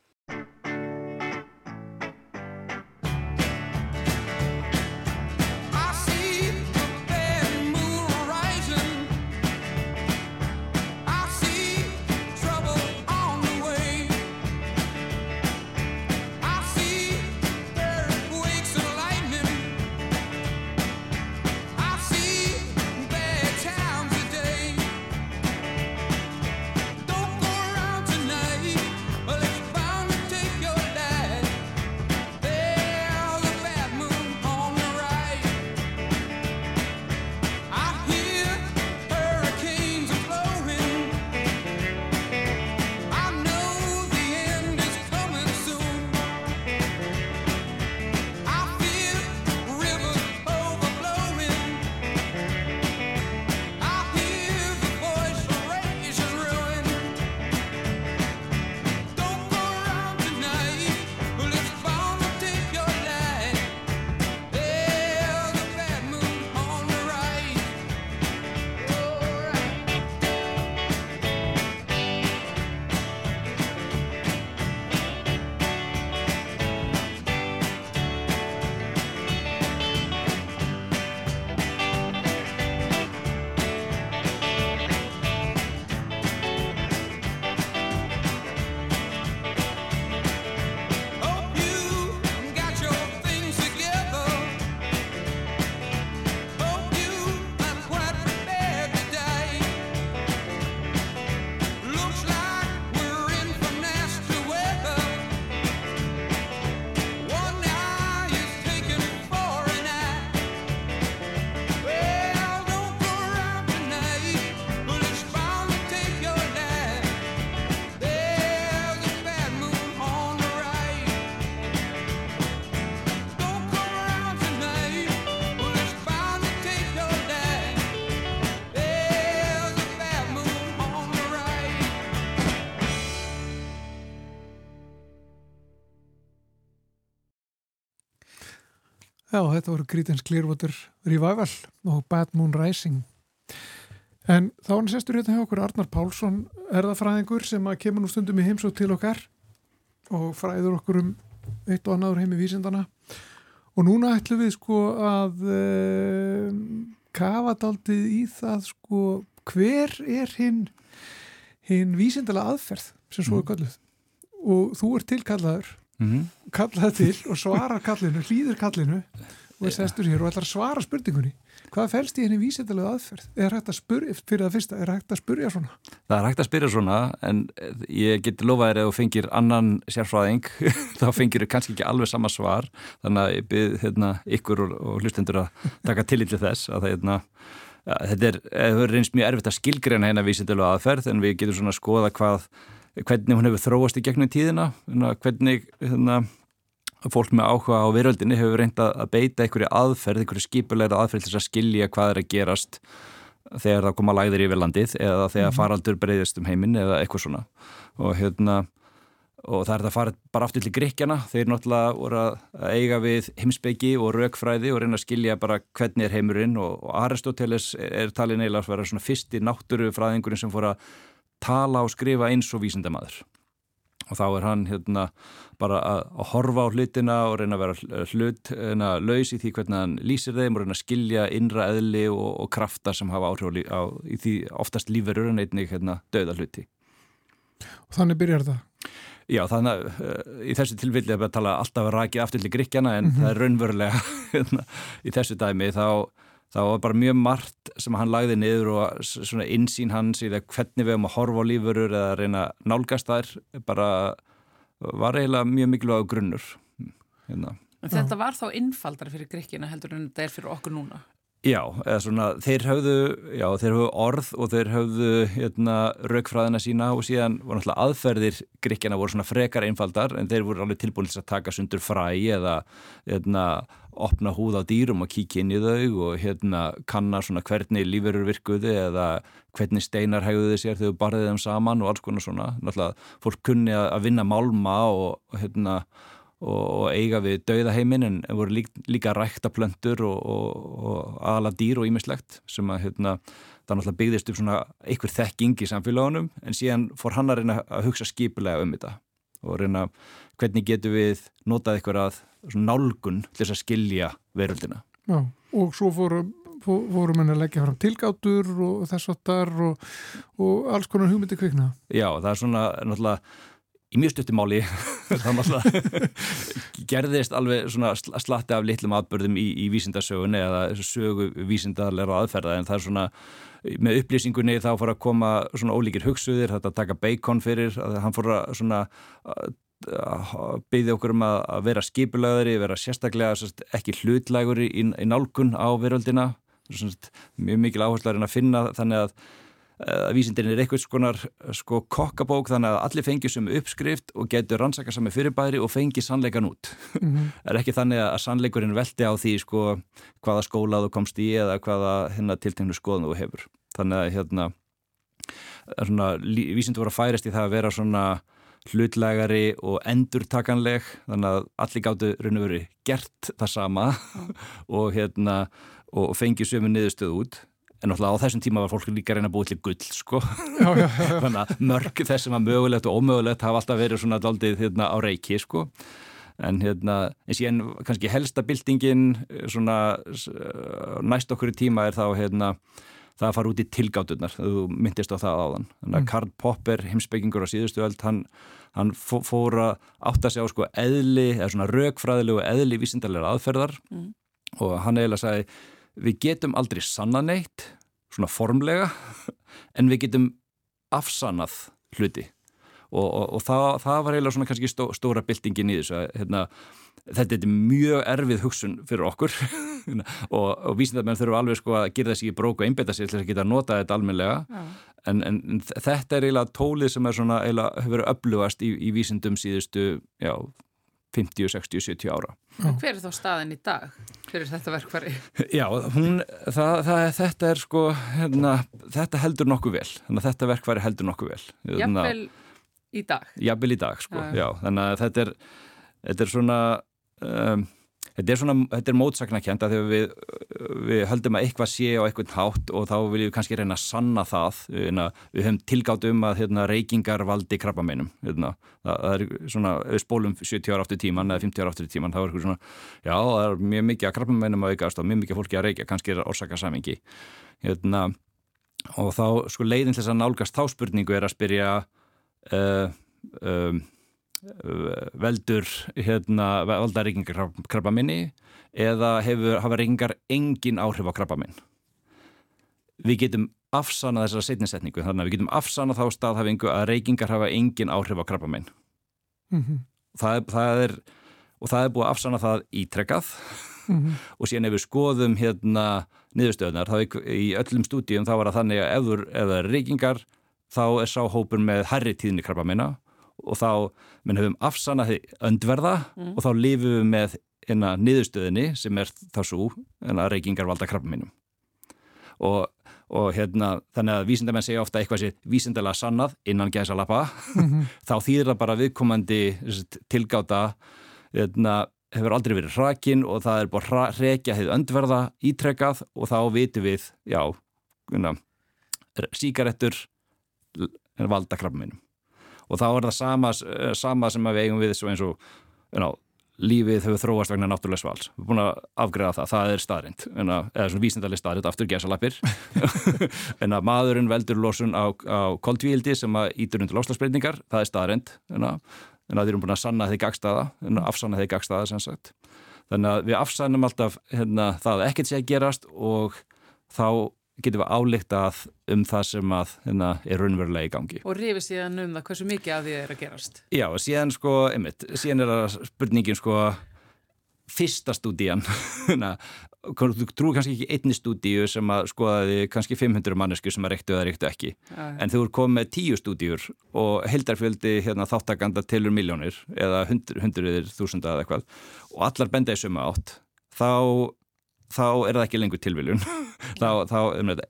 Já, þetta voru Creedence Clearwater Revival og Bad Moon Rising. En þá er sestur hérna hjá okkur Arnar Pálsson, erðafræðingur sem að kemur nú stundum í heimsótt til okkar og fræður okkur um eitt og annaður heimi vísindana. Og núna ætlum við sko að uh, kafa daldið í það sko hver er hinn hinn vísindala aðferð sem svo er. Mm. Og þú er tilkallaður mm -hmm. kallaði til og svara kallinu, hlýður kallinu og er sestur hér og ætlar að svara spurningunni hvað fælst í henni vísendalegu aðferð er hægt að spurja, fyrir það fyrsta, er hægt að spurja svona? Það er hægt að spurja svona en ég geti lofaðir að þú fengir annan sérfræðing, [LAUGHS] þá fengir þú kannski ekki alveg sama svar, þannig að ég byrð hérna, ykkur og, og hlustendur að taka tillit til þess að það hérna, ja, þetta er, það er reynst mjög erfitt að skilgreina henni vísendalegu aðferð en við getum svona að skoða hvað hvernig hún hefur þróast í gegnum tíðina, hvernig hérna, fólk með áhuga á veröldinni hefur reyndað að beita einhverju aðferð, einhverju skipulegra aðferð til að skilja hvað er að gerast þegar það koma læðir yfir landið eða þegar mhm. faraldur breyðist um heiminn eða eitthvað svona og hérna og það er það að fara bara aftur til gríkjana þeir náttúrulega voru að eiga við heimsbyggi og raukfræði og reyna að skilja bara hvernig er heimurinn og, og Aristoteles er talin eiginlega að vera svona fyrsti náttúrufræðingurinn sem fór að tala og skrifa eins og vísindamadur og þá er hann hérna bara að, horfa á hlutina og reyna að vera hlut hérna, laus í því hvernig hann lýsir þeim og reyna að skilja innra eðli og, og kraftar sem hafa áhrif á í því oftast lífurur en einnig hérna döða hluti. Og þannig byrjar það? Já, þannig að uh, í þessu tilvilli er bara að tala alltaf að rækja aftur til gríkjana en mm -hmm. það er raunverulega [LAUGHS] hérna, í þessu dæmi þá það var bara mjög margt sem hann lagði niður og svona insýn hans í það hvernig við höfum að horfa á lífurur eða reyna nálgast þær bara var eiginlega mjög mikilvæg grunnur hérna. Þetta var þá innfaldar fyrir Gríkina heldur en þetta er fyrir okkur núna? Já, eða svona, þeir höfðu, já, þeir höfðu orð og þeir höfðu hérna, raukfræðina sína og síðan voru náttúrulega aðferðir gríkjana voru svona frekar einfaldar en þeir voru alveg tilbúin til að taka sundur fræ eða hérna, opna húð á dýrum og kíkja inn í þau og hérna kanna svona hvernig lífurur virkuði eða hvernig steinar hegðuði sér þegar barðið þeim saman og alls konar svona. Náttúrulega fólk kunni að vinna málma og hérna og eiga við dauðaheimin en voru líka, líka rækta plöndur og, og, og ala dýr og ímislegt sem að hérna, það náttúrulega byggðist upp svona einhver þekking í samfélagunum en síðan fór hann að reyna að hugsa skipulega um þetta og reyna hvernig getur við notað eitthvað að nálgun til þess að skilja veröldina. Já, og svo fórum fórum henni að leggja fram tilgátur og þess að þar og, og alls konar hugmyndi kvikna. Já, það er svona náttúrulega í mjög stuttumáli [LAUGHS] gerðist alveg slatti af litlum aðbörðum í, í vísindarsögunni eða sögu vísindarleira aðferða en það er svona með upplýsingunni þá fór að koma svona ólíkir hugsuðir, þetta að taka bacon fyrir að hann fór að svona byggði okkur um að vera skipulagðari, vera sérstaklega ekki hlutlægur í, í nálgun á veröldina. Mjög mikil áherslu að finna þannig að að vísindin er eitthvað skonar sko kokkabók þannig að allir fengi sem uppskrift og getur rannsaka sami fyrirbæri og fengi sannleikan út. Mm -hmm. [LAUGHS] er ekki þannig að sannleikurinn velti á því sko hvaða skóla þú komst í eða hvaða hérna tiltegnu skoðan þú hefur. Þannig að hérna svona, vísindu voru að færast í það að vera svona hlutlegari og endurtakanleg þannig að allir gáttu raun og veru gert það sama [LAUGHS] og hérna og fengi sömu niðurstöð út. En náttúrulega á þessum tíma var fólk líka reyna að búið til gull sko. Já, já, já. [LAUGHS] þannig að mörg þess sem var mögulegt og ómögulegt hafa alltaf verið svona daldið hérna, á reiki sko. En hérna, en síðan kannski helsta byltingin svona næst okkur í tíma er þá hérna það að fara út í tilgátturnar, þú myndist á það áðan þannig að mm. Karl Popper, heimsbyggingur á síðustu öll, hann, hann fór að átta sig á sko eðli eða svona raukfræðilegu eðli vísindarlegar aðferðar mm. og hann eiginlega sagði við getum aldrei sanna neitt, svona formlega, [LAUGHS] en við getum afsannað hluti og, og, og það, það var eiginlega svona kannski stó, stóra byltingin í þessu hérna, þetta er mjög erfið hugsun fyrir okkur [LAUGHS] og, og vísindamenn þurfum alveg sko að gera þessi í bróku og einbeta sér til að geta nota þetta almenlega en, en, en þetta er eiginlega tólið sem er svona eiginlega hefur verið öflugast í, í vísindum síðustu já, 50, 60, 70 ára. En hver er þá staðin í dag fyrir þetta verkvari? [LAUGHS] Já, hún, það, það, þetta er sko, hérna, þetta heldur nokkuð vel, þannig að þetta verkvari heldur nokkuð vel. Jafnvel í dag? Jafnvel í dag, sko, já, já þannig að þetta er, þetta er svona... Um, Þetta er svona, þetta er mótsagnakent að þegar við, við höldum að eitthvað sé á eitthvað hátt og þá viljum við kannski reyna að sanna það. Við, við höfum tilgátt um að hérna, reykingar valdi krabbameinum. Hérna. Það, það er svona, við spólum 70 ára áttur tíman eða 50 ára áttur tíman, þá er eitthvað svona, já það er mjög mikið að krabbameinum að aukast og mjög mikið fólki að reykja, kannski er það orsakasamingi. Hérna, og þá, sko, leiðin til þess að nálgast þá spurningu er að spyrja... Uh, um, veldur hérna, valda reykingar krabba minni eða hefur, hafa reykingar engin áhrif á krabba minn við getum afsana þessara setnisetningu þannig að við getum afsana þá staðhafingu að reykingar hafa engin áhrif á krabba minn mm -hmm. það, það er og það er búið að afsana það ítrekkað mm -hmm. og síðan ef við skoðum hérna niðurstöðunar þá í öllum stúdíum þá var það þannig að ef það er reykingar þá er sá hópur með herri tíðni krabba minna og þá minn höfum afsanaði öndverða mm. og þá lifum við með hérna niðurstöðinni sem er þá svo hérna reykingar valda krabba minnum og, og hérna þannig að vísindamenn segja ofta eitthvað sér vísindalega sannað innan gæsa lappa mm -hmm. [LAUGHS] þá þýðir það bara viðkomandi tilgáta hérna hefur aldrei verið hrakin og það er búin að hrekja hefur öndverða ítrekkað og þá vitum við, já, hérna, síkaretur valda krabba minnum og þá er það sama, eh, sama sem við eigum við eins og you know, lífið hefur þróast vegna náttúrulega svals við erum búin að afgreða það, það er staðrind eða svona vísindalið staðrind, aftur gesalappir [LAUGHS] [LAUGHS] en að maðurinn veldur losun á, á koldvíildi sem að ítur undir loslasbreytingar, það er staðrind en að þeir eru búin að sanna þeir gagstaða, afsanna þeir gagstaða sem sagt. Þannig að við afsænum alltaf hérna, það að ekkert sé að gerast og þá getum við álíktað um það sem að hérna, er raunverulega í gangi. Og rifið síðan um það hversu mikið af því er að gerast. Já, síðan sko, einmitt, síðan er það spurningin sko fyrsta stúdían [LAUGHS] þú trú kannski ekki einni stúdíu sem að skoðaði kannski 500 mannesku sem að reyktu eða reyktu ekki Æ. en þú er komið með tíu stúdíur og heldarfjöldi hérna, þáttakanda tilur miljónir eða hundruðir þúsunda eða eitthvað og allar benda í suma átt þá, þá er það ekki lengur tilviljun. [LAUGHS] Þá, þá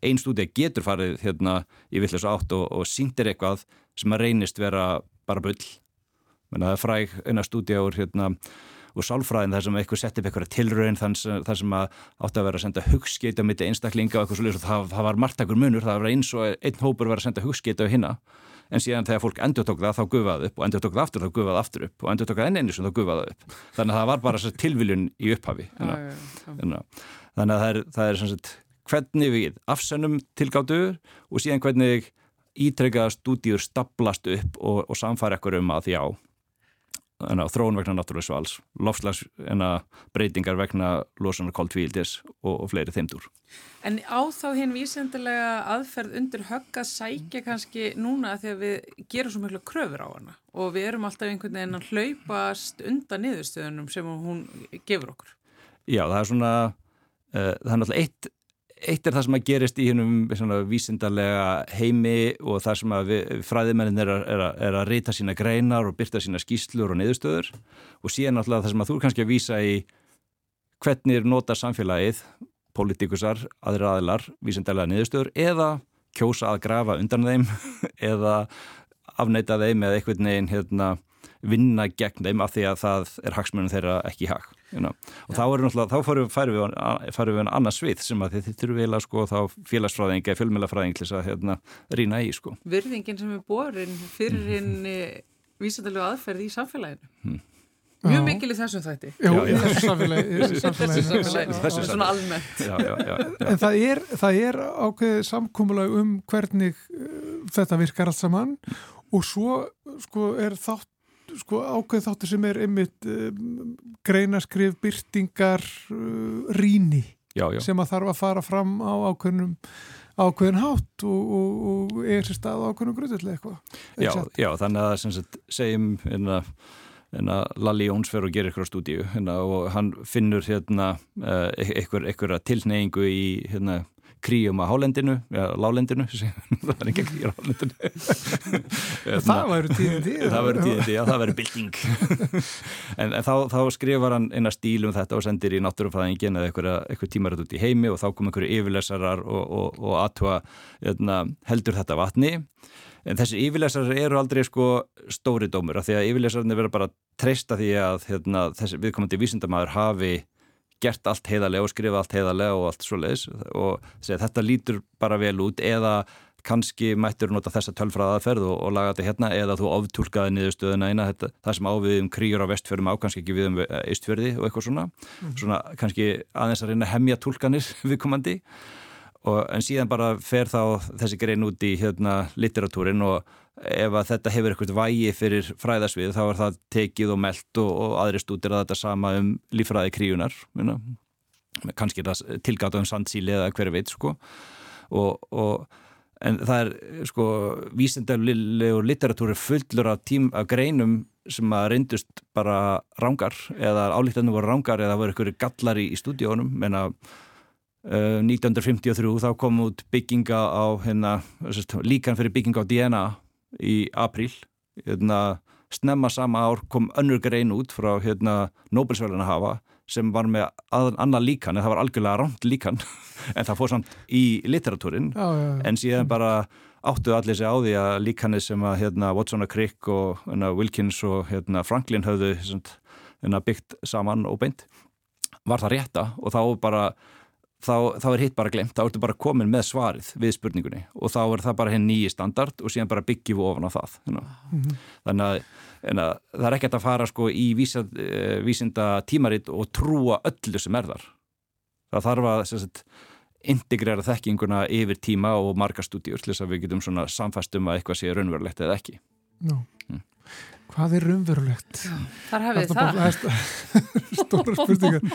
einn stúdíu getur farið hérna, í villis átt og, og síndir eitthvað sem að reynist vera bara bull. Að það er fræg eina stúdíu úr hérna og sálfræðin þar sem eitthvað sett upp eitthvað tilraun þar sem að átti að vera að senda hugskeitt á mitti einstaklinga og eitthvað svolítið það, það var margtakur munur, það var eins og einn hópur var að senda hugskeitt á hinna en síðan þegar fólk endur tók það þá gufaði upp og endur tók það aftur þá gufaði aftur upp og endur tók það enn einu sem þá gufaði upp. Þannig að það var bara tilviljun í upphafi. Þannig að það er, það er sagt, hvernig við afsennum tilgáttur og síðan hvernig ítrekkaða stúdíur staplast upp og, og samfæra ekkur um að já þróun vegna náttúrulega svals, lofslags breytingar vegna losunar koldvíldis og, og fleiri þeimdur. En á þá hinn vísendilega aðferð undir högg að sækja kannski núna þegar við gerum svo miklu kröfur á hana og við erum alltaf einhvern veginn að hlaupast undan niðurstöðunum sem hún gefur okkur. Já, það er svona, uh, það er náttúrulega eitt eitt er það sem að gerist í hennum vísindarlega heimi og það sem að fræðimennin er, er, er að reyta sína greinar og byrta sína skýslur og niðurstöður. Og síðan náttúrulega það sem að þú er kannski að vísa í hvernig er nota samfélagið, pólitíkusar, aðra aðilar, vísindarlega niðurstöður eða kjósa að grafa undan þeim [LAUGHS] eða afneita þeim eða einhvern veginn hérna vinna gegn þeim af því að það er hagsmunum þeirra ekki hag you know. og ja. þá er þá farum við, við en annars svið sem að þið þurfum við að sko þá félagsfræðingi eða fjölmjölafræðing til þess að hérna rýna í sko. Virðingin sem er borin fyrir hinn mm. vísendalegu aðferð í samfélaginu mm. Mjög mikil í þessum þætti Já, í þessu samfélagi Þessu svona almennt já, já, já, En það er, það er ákveðið samkúmulag um hvernig uh, þetta virkar allt saman og svo sko er þátt sko ákveð þáttur sem er einmitt um, greinaskrif, byrtingar uh, ríni já, já. sem að þarf að fara fram á ákveðnum ákveðin hátt og, og, og er sér stað á ákveðnum gröðulega eitthvað. Já, já, þannig að sagt, segjum hérna að Lalli Jóns fer og gerir eitthvað stúdíu hérna, og hann finnur hérna uh, eitthvað tilneyingu í hérna kríum á hálendinu, eða lálendinu [LAUGHS] það var ekki kríur á hálendinu. [LAUGHS] Það væri tíðindi það væri tíðindi, já það væri bilding [LAUGHS] en, en þá, þá skrifar hann eina stíl um þetta og sendir í náttúrufæðingin eða eitthvað tímarætt út í heimi og þá kom einhverju yfirlesarar og, og, og aðtúa hérna, heldur þetta vatni. En þessi yfirlesarar eru aldrei sko stóri dómur af því að yfirlesararnir verður bara treysta því að hérna, þessi viðkomandi vísindamæður hafi gert allt heiðarlega og skrifa allt heiðarlega og allt svo leiðis og segja, þetta lítur bara vel út eða kannski mættur nota þessa tölfræða aðferð og, og laga þetta hérna eða þú oftúlkaði niðurstöðuna eina þetta, það sem ávið um kríur á vestfjörðum á kannski ekki við um eistfjörði og eitthvað svona. Mm. svona kannski aðeins að reyna hemmja tólkanir [LAUGHS] viðkomandi. Og, en síðan bara fer þá þessi grein út í hérna litteratúrin og ef að þetta hefur eitthvað vægi fyrir fræðasvið þá er það tekið og meldt og, og aðri stútir að þetta sama um lífræði kríunar kannski er það tilgátt um sandsíli eða hverju veit sko. Og, og en það er sko vísindalegu litteratúri fullur af, tím, af greinum sem að reyndust bara rángar eða álíktanum voru rángar eða voru einhverju gallar í, í stúdíónum. Menna uh, 1953 þá kom út bygginga á hérna, líkan fyrir bygginga á DNA í apríl. Hérna, snemma sama ár kom önnur grein út frá hérna, Nobelsvölduna hafa sem var með annar líkan en það var algjörlega rámt líkan [LAUGHS] en það fór samt í literatúrin já, já, já. en síðan bara áttuðu allir sig á því að líkanir sem að hérna, Watson og Crick og hérna, Wilkins og hérna, Franklin höfðu hérna, byggt saman og beint var það rétta. Og þá bara þá, þá er hitt bara glemt, þá ertu bara komin með svarið við spurningunni og þá er það bara henn nýji standard og síðan bara byggjum við ofan á það mm -hmm. þannig að, að það er ekkert að fara sko í vísa, eh, vísinda tímaritt og trúa öllu sem er þar það þarf að sagt, integrera þekkinguna yfir tíma og marga stúdíur til þess að við getum samfæstum að eitthvað sé raunverulegt eða ekki no. mm. Hvað er raunverulegt? Þar hefði það. Stóra [LAUGHS] spurningar.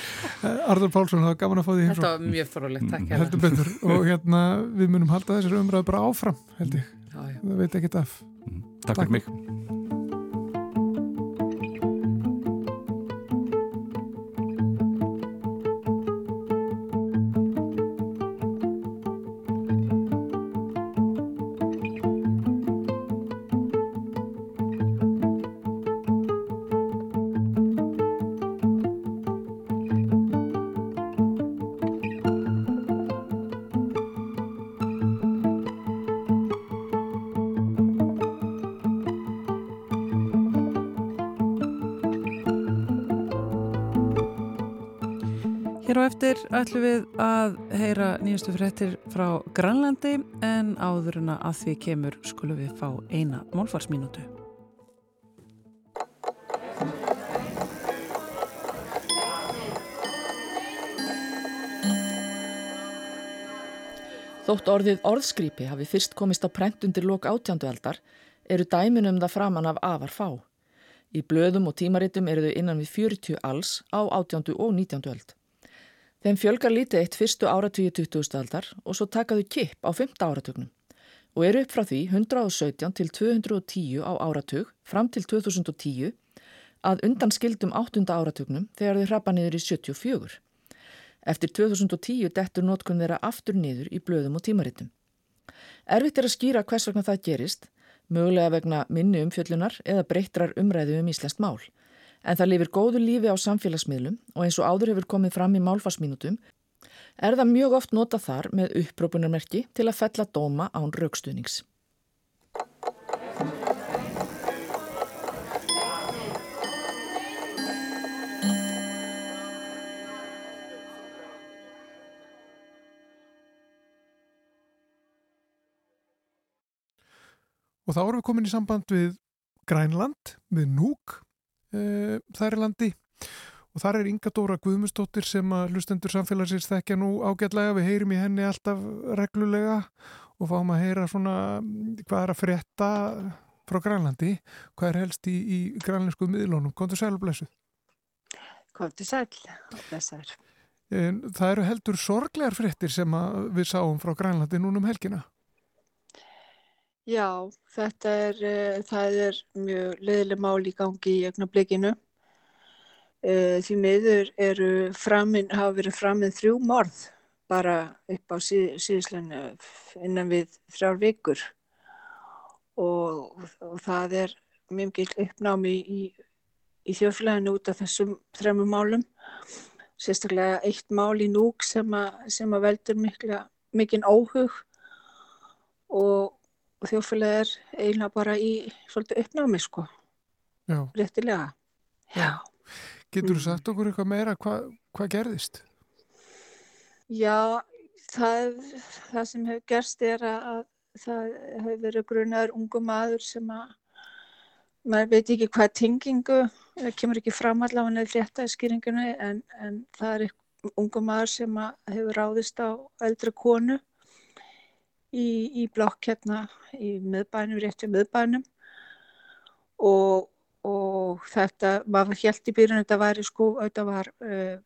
Arður Pálsson, það var gaman að fá því. Þetta var mjög fórulegt, takk hérna. Heldur betur. Og hérna, við munum halda þessari umræðu bara áfram, held ég. Já, já. Það veit ekki af. Mm, takk, takk fyrir mig. Ætlum við að heyra nýjastu fréttir frá Grænlandi en áðurina að því kemur skulum við fá eina málfarsminútu. Þótt orðið orðskrýpi hafi fyrst komist á prent undir lok átjándu eldar eru dæminum það framann af afar fá. Í blöðum og tímaritum eru þau innan við 40 alls á átjándu og nítjándu eld. Þeim fjölgar lítið eitt fyrstu áratugju 20. aldar og svo takaðu kipp á 5. áratugnum og eru upp frá því 117 til 210 á áratug fram til 2010 að undan skildum 8. áratugnum þegar þau hrappa niður í 74. Eftir 2010 dettur nótkunn þeirra aftur niður í blöðum og tímaritum. Erfitt er að skýra hvers vegna það gerist, mögulega vegna minni umfjöllunar eða breytrar umræðu um íslenskt mál en það lifir góðu lífi á samfélagsmiðlum og eins og áður hefur komið fram í málfarsminutum er það mjög oft nota þar með upprópunarmerki til að fella dóma án raukstuðnings. Og þá erum við komin í samband við Grænland, við Núk uh, þar í landi. Og þar er Inga Dóra Guðmustóttir sem að hlustendur samfélagsins þekkja nú ágætlega, við heyrim í henni alltaf reglulega og fáum að heyra svona hvað er að frétta frá Grænlandi, hvað er helst í, í grænlensku miðlónum, kom til sæl og blessuð. Kom til sæl og blessaður. Það eru heldur sorglegar fréttir sem við sáum frá Grænlandi núnum helgina Já, þetta er, uh, það er mjög leðileg mál í gangi í ögnablikinu. Uh, því miður eru framinn, hafa verið framinn þrjú morð bara upp á síð, síðisleinu innan við þrjár vikur og, og það er mjög gilt uppnámi í, í þjóflæðinu út af þessum þremmu málum. Sérstaklega eitt mál í núk sem að, sem að veldur mikinn óhug og og þjófélagi er eiginlega bara í svolítið uppnámi sko Já. réttilega Já. Getur þú sagt okkur eitthvað meira hvað hva gerðist? Já það, það sem hefur gerst er að það hefur verið grunar ungu maður sem að maður veit ekki hvað tingingu það kemur ekki fram allavega eða flétta í skýringunni en, en það er ungu maður sem hefur ráðist á eldra konu í, í blokk hérna í miðbænum, rétt við miðbænum. Og, og þetta, maður held í byrjun þetta væri sko, þetta var uh,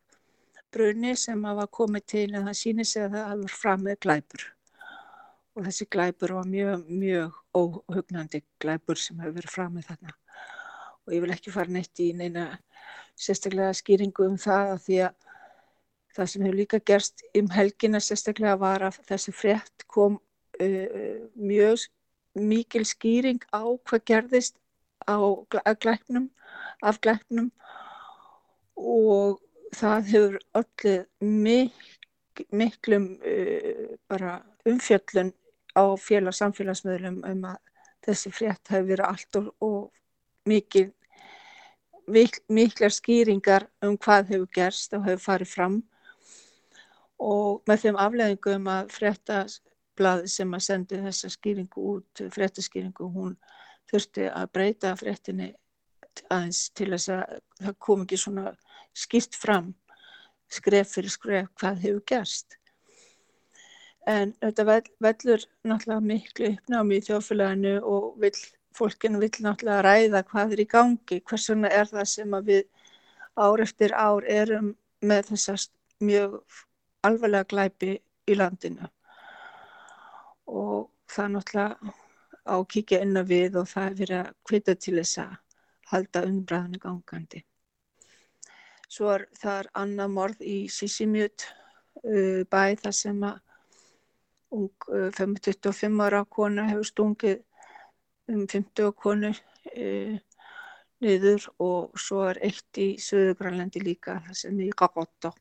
brunni sem var komið til en það síni sig að það var fram með glæpur. Og þessi glæpur var mjög, mjög óhugnandi glæpur sem hefur verið fram með þarna. Og ég vil ekki fara neitt í neina sérstaklega skýringu um það að því að það sem hefur líka gerst um helgina sérstaklega var að þessi frétt kom uh, mjög mikil skýring á hvað gerðist á glæpnum, af glæpnum. Og það hefur allir mik miklum uh, umfjöllun á félags samfélagsmiðlum um að þessi frétt hefur verið allt og, og mikil mik miklar skýringar um hvað hefur gerst og hefur farið fram. Og með þeim afleðingum að frétta blað sem að sendi þessa skýringu út, fréttaskýringu, hún þurfti að breyta fréttinni aðeins til þess að það kom ekki svona skýrt fram skref fyrir skref hvað hefur gerst. En þetta vellur náttúrulega miklu uppnámi í þjófélaginu og vil fólkinu vill náttúrulega ræða hvað er í gangi, hvers vegna er það sem að við ár eftir ár erum með þessast mjög alvarlega glæpi í landinu og það náttúrulega á að kíkja inn á við og það er verið að kvita til þess að halda umbræðinu gangandi. Svo er það er annað morð í Sissimjút uh, bæ þar sem að ung uh, 25 ára kona hefur stungið um 50 konu uh, niður og svo er eitt í Suðugrænlandi líka það sem er í Gagotto.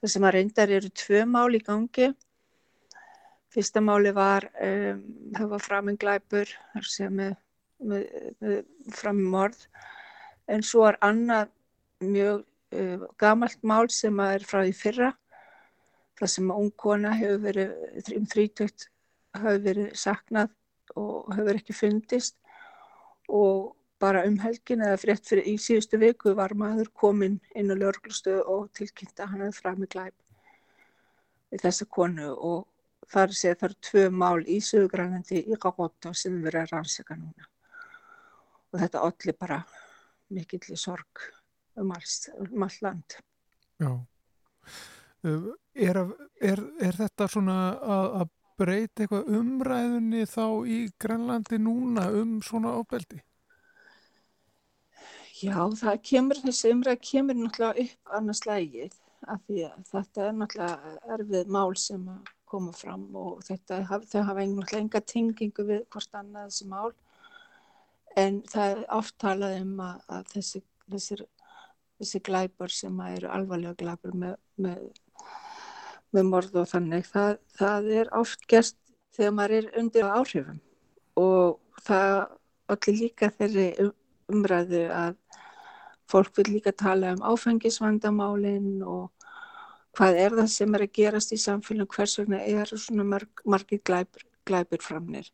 Það sem að reyndar eru tvö mál í gangi Fyrsta máli var, um, það var framenglæpur með, með, með framumorð en svo er annað mjög uh, gamalt mál sem er frá því fyrra það sem að ung kona hefur verið um þrítökt hefur verið saknað og hefur ekki fundist. Og bara um helgin eða frétt fyrir í síðustu viku var maður komin inn á lörglustu og tilkynnta hann að framenglæp við þessa konu og þar sé það eru tvö mál í Suðugrænandi í Gagotto sem erum að rannsaka núna. Og þetta allir bara mikill sorg um alls, um all land. Já. Er, er, er þetta svona að, að breyta eitthvað umræðunni þá í Grænlandi núna um svona ábeldi? Já, það kemur, þessi umræð kemur náttúrulega upp annars lægið af því að þetta er náttúrulega erfið mál sem að koma fram og þetta, þau hafa einhvern enga tengingu við hvort annað þessi mál. En það er oft talað um að, að þessi, þessi, þessi glæpar sem eru alvarlega glæpar með, með, með morð og þannig það, það er oft gert þegar maður er undir áhrifum. Og það allir líka þeirri umræðu að fólk vil líka tala um áfengisvandamálinn og hvað er það sem er að gerast í samfélagum, hvers vegna er svona marg, margir glæpir, glæpir framnir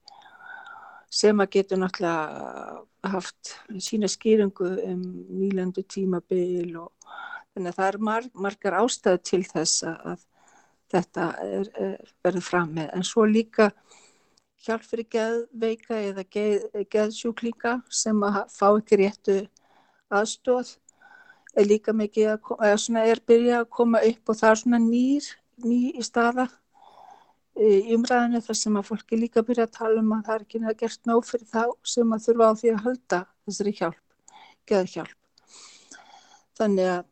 sem að getur náttúrulega haft sína skýringu um nýlandu tímabil og þannig að það er marg, margar ástæðu til þess að þetta er, er verið fram með en svo líka hjálp fyrir geðveika eða geð, geðsjúklinga sem að fá ekki réttu aðstóð er líka mikið að, eða svona er byrjað að koma upp og það er svona nýr, ný í staða í umræðinu þar sem að fólki líka byrja að tala um að það er ekki neða gert nóg fyrir þá sem að þurfa á því að halda þessari hjálp, geða hjálp. Þannig að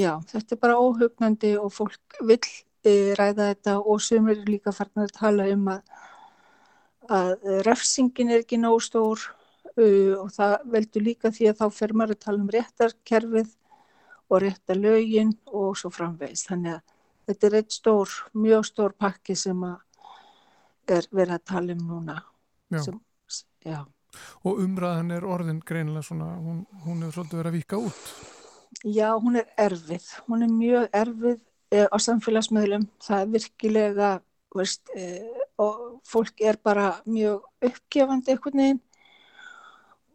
já, þetta er bara óhugnandi og fólk vil e, ræða þetta og sem er líka farin að tala um að, að refsingin er ekki nóg stór uh, og það veldur líka því að þá fer maður að tala um réttarkerfið og rétta lögin og svo framvegist. Þannig að þetta er eitt stór, mjög stór pakki sem er verið að tala um núna. Já. Sem, já. Og umræðan er orðin greinilega svona, hún, hún er svolítið verið að vika út. Já, hún er erfið. Hún er mjög erfið eh, á samfélagsmiðlum. Það er virkilega, veist, eh, og fólk er bara mjög uppgefandi einhvern veginn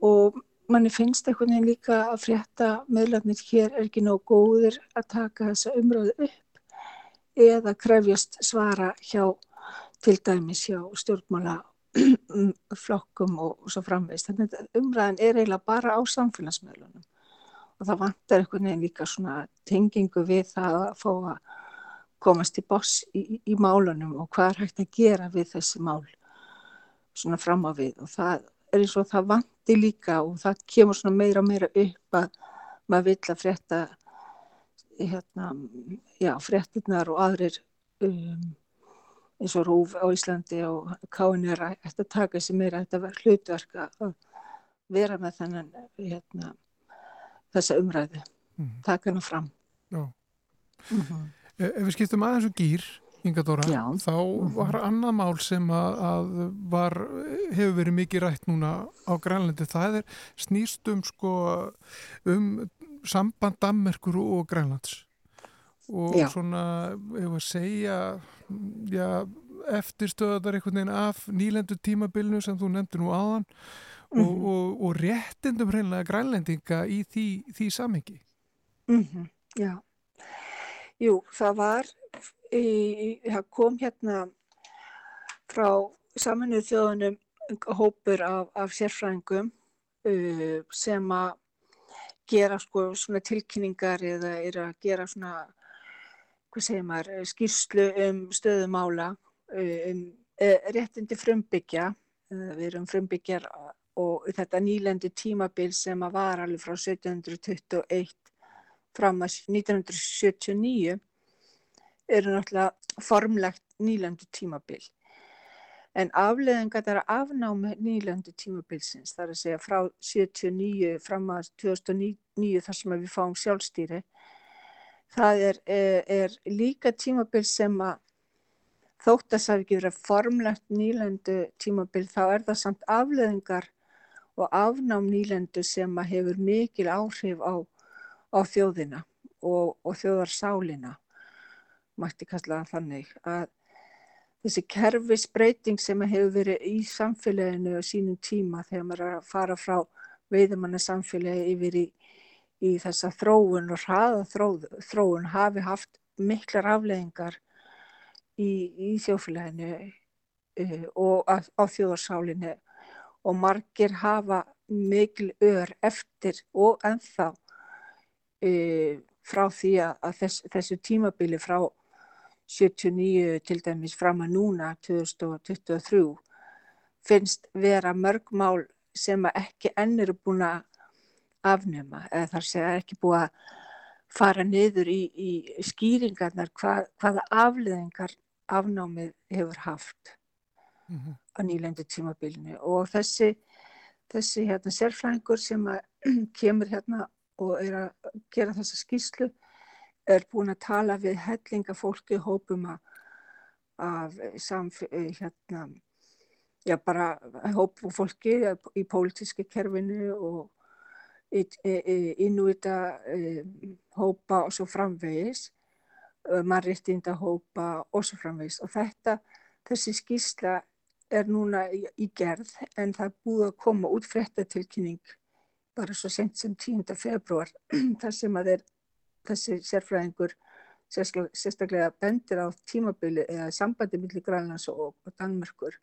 og manni finnst einhvern veginn líka að frétta meðlarnir hér er ekki nóg góðir að taka þessa umröðu upp eða krefjast svara hjá til dæmis hjá stjórnmála flokkum og, svo framveist. Þannig að umræðin er eiginlega bara á samfélagsmiðlunum og það vantar einhvern veginn líka svona tengingu við það að fá að komast í boss í, í málunum og hvað er hægt að gera við þessi mál svona fram á við og það er eins og það vanti líka og það kemur svona meira og meira upp að maður vill að frétta hérna, já, fréttinnar og aðrir um, eins og Rúf á Íslandi og Káin er að taka sér meira þetta hlutverk að vera með þennan hérna, þessa umræðu mm. taka hennar fram mm -hmm. Ef við skiptum aðeins og gýr Ingadóra, þá mhm. var annað mál sem að, að var, hefur verið mikið rætt núna á Grænlandi, það er snýstum sko um samband Dammerkur og Grænlands og já. svona, ef að segja já, eftirstöðar einhvern veginn af nýlendu tímabilnu sem þú nefndi nú aðan mm -hmm. og, mhm. og, og réttindum hreinlega grænlendinga í því, því samengi mm -hmm. Já Jú, það var það kom hérna frá saminuð þjóðunum hópur af, af sérfræðingum uh, sem að gera sko svona tilkynningar eða er að gera svona, hvað segir maður, skýrslu um stöðumála, um réttindi frumbyggja, við erum frumbyggjar og þetta nýlendu tímabil sem að var alveg frá 1721 fram að 1979 eru náttúrulega formlegt nýlendu tímabil. En afleðingar þar að afnámi nýlendu tímabilsins, þar að segja frá 79 fram að 2009 þar sem við fáum sjálfstýri, það er, er, er líka tímabil sem að þótt að það ekki verið formlegt nýlendu tímabil þá er það samt afleðingar og afnám nýlendu sem að hefur mikil áhrif á, á þjóðina og, og þjóðarsálina, mætti kalla þannig að þessi kerfisbreyting sem hefur verið í samfélaginu á sínum tíma þegar maður er að fara frá veiðumanna samfélagi yfir í, í þessa þróun og hraða þróð, þróun hafi haft miklar afleðingar í, í þjófélaginu uh, og á, á þjóðarsálinni og margir hafa mikil ör eftir og ennþá uh, frá því að þess, þessu tímabili frá 79 til dæmis fram að núna 2023 finnst vera mörg mál sem ekki enn eru búin að afnema eða þar sé ekki búið að fara niður í, í skýringarnar hvað, hvaða afleðingar afnámið hefur haft mm -hmm. á nýlendu tímabilinu og þessi, þessi hérna, sérfræðingur sem [CLEARS THROAT] kemur hérna og er að gera þessa skýslu er búin að tala við hellinga fólki hópum af hérna, já bara hópum fólki í pólitíski kerfinu og innúita hópa og svo framvegis, mannréttinda hópa og svo framvegis og þetta, þessi skísla er núna í gerð en það er búið að koma út fréttatilkynning bara svo sent sem 10. februar [CLEARS THROAT] þar sem að þeir þessi sérfræðingur sérstaklega bendir á tímabili eða sambandi millir Grænlands og, og Danmörkur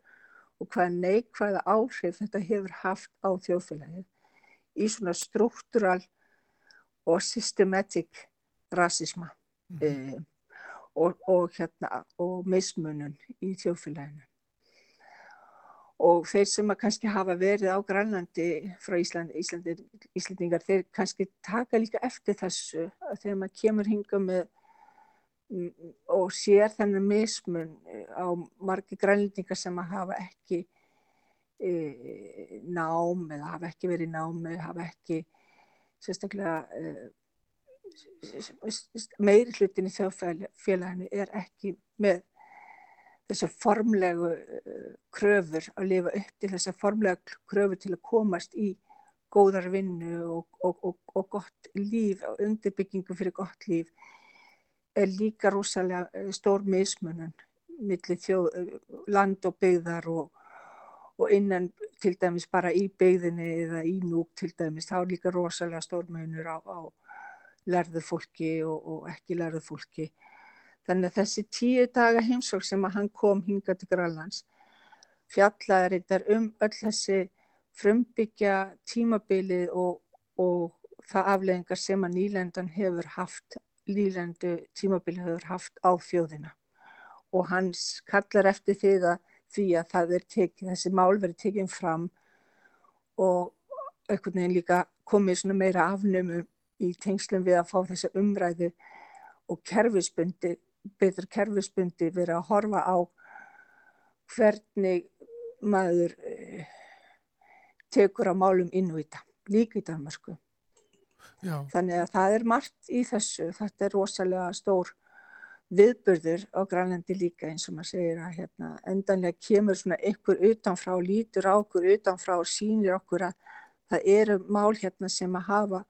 og hvaða neikvæða áhrif þetta hefur haft á þjóðfélagið í svona struktúral og systematic rasisma mm -hmm. eh, og, og, hérna, og mismunun í þjóðfélaginu og þeir sem að kannski hafa verið á Grænlandi frá Íslandi, Íslandi, Íslandingar, þeir kannski taka líka eftir þessu þegar maður kemur hinga með mm, og sér þennan mismun eh, á margi grænlendingar sem að hafa ekki e, nám eða hafa ekki verið námi, hafa ekki sérstaklega e, meiri hlutin í þjóðfélaginu er ekki með þessu formlegu eh, kröfur að lifa upp til þessa formlega kröfur til að komast í góðar vinnu og, og, og, og gott líf og undirbyggingu fyrir gott líf er líka rosalega eh, stór mismunum millir þjóð, eh, land og byggðar og innan til dæmis bara í byggðinni eða í núk til dæmis þá er líka rosalega stór munur á, á lærðu fólki og ekki lærðu fólki Þannig að þessi tíu daga heimsók sem að hann kom hinga til Grænlands fjallaði reyndar um öll þessi frumbyggja tímabilið og, og það afleggingar sem að nýlendan hefur haft, nýlendu tímabilið hefur haft á þjóðina. Og hans kallar eftir því að, því að það er tekið, þessi mál verið tekið fram og einhvern veginn líka komið meira afnumum í tengslum við að fá þessa umræðu og kerfisbundi betur kerfisbundi verið að horfa á hvernig maður uh, tekur á málum innvita, líka í Danmarku. Já. Þannig að það er margt í þessu, þetta er rosalega stór viðbörður á Grænlandi líka eins og maður segir að hérna, endanlega kemur svona ykkur utanfrá, lítur á okkur utanfrá og sínir okkur að það eru mál hérna sem að hafa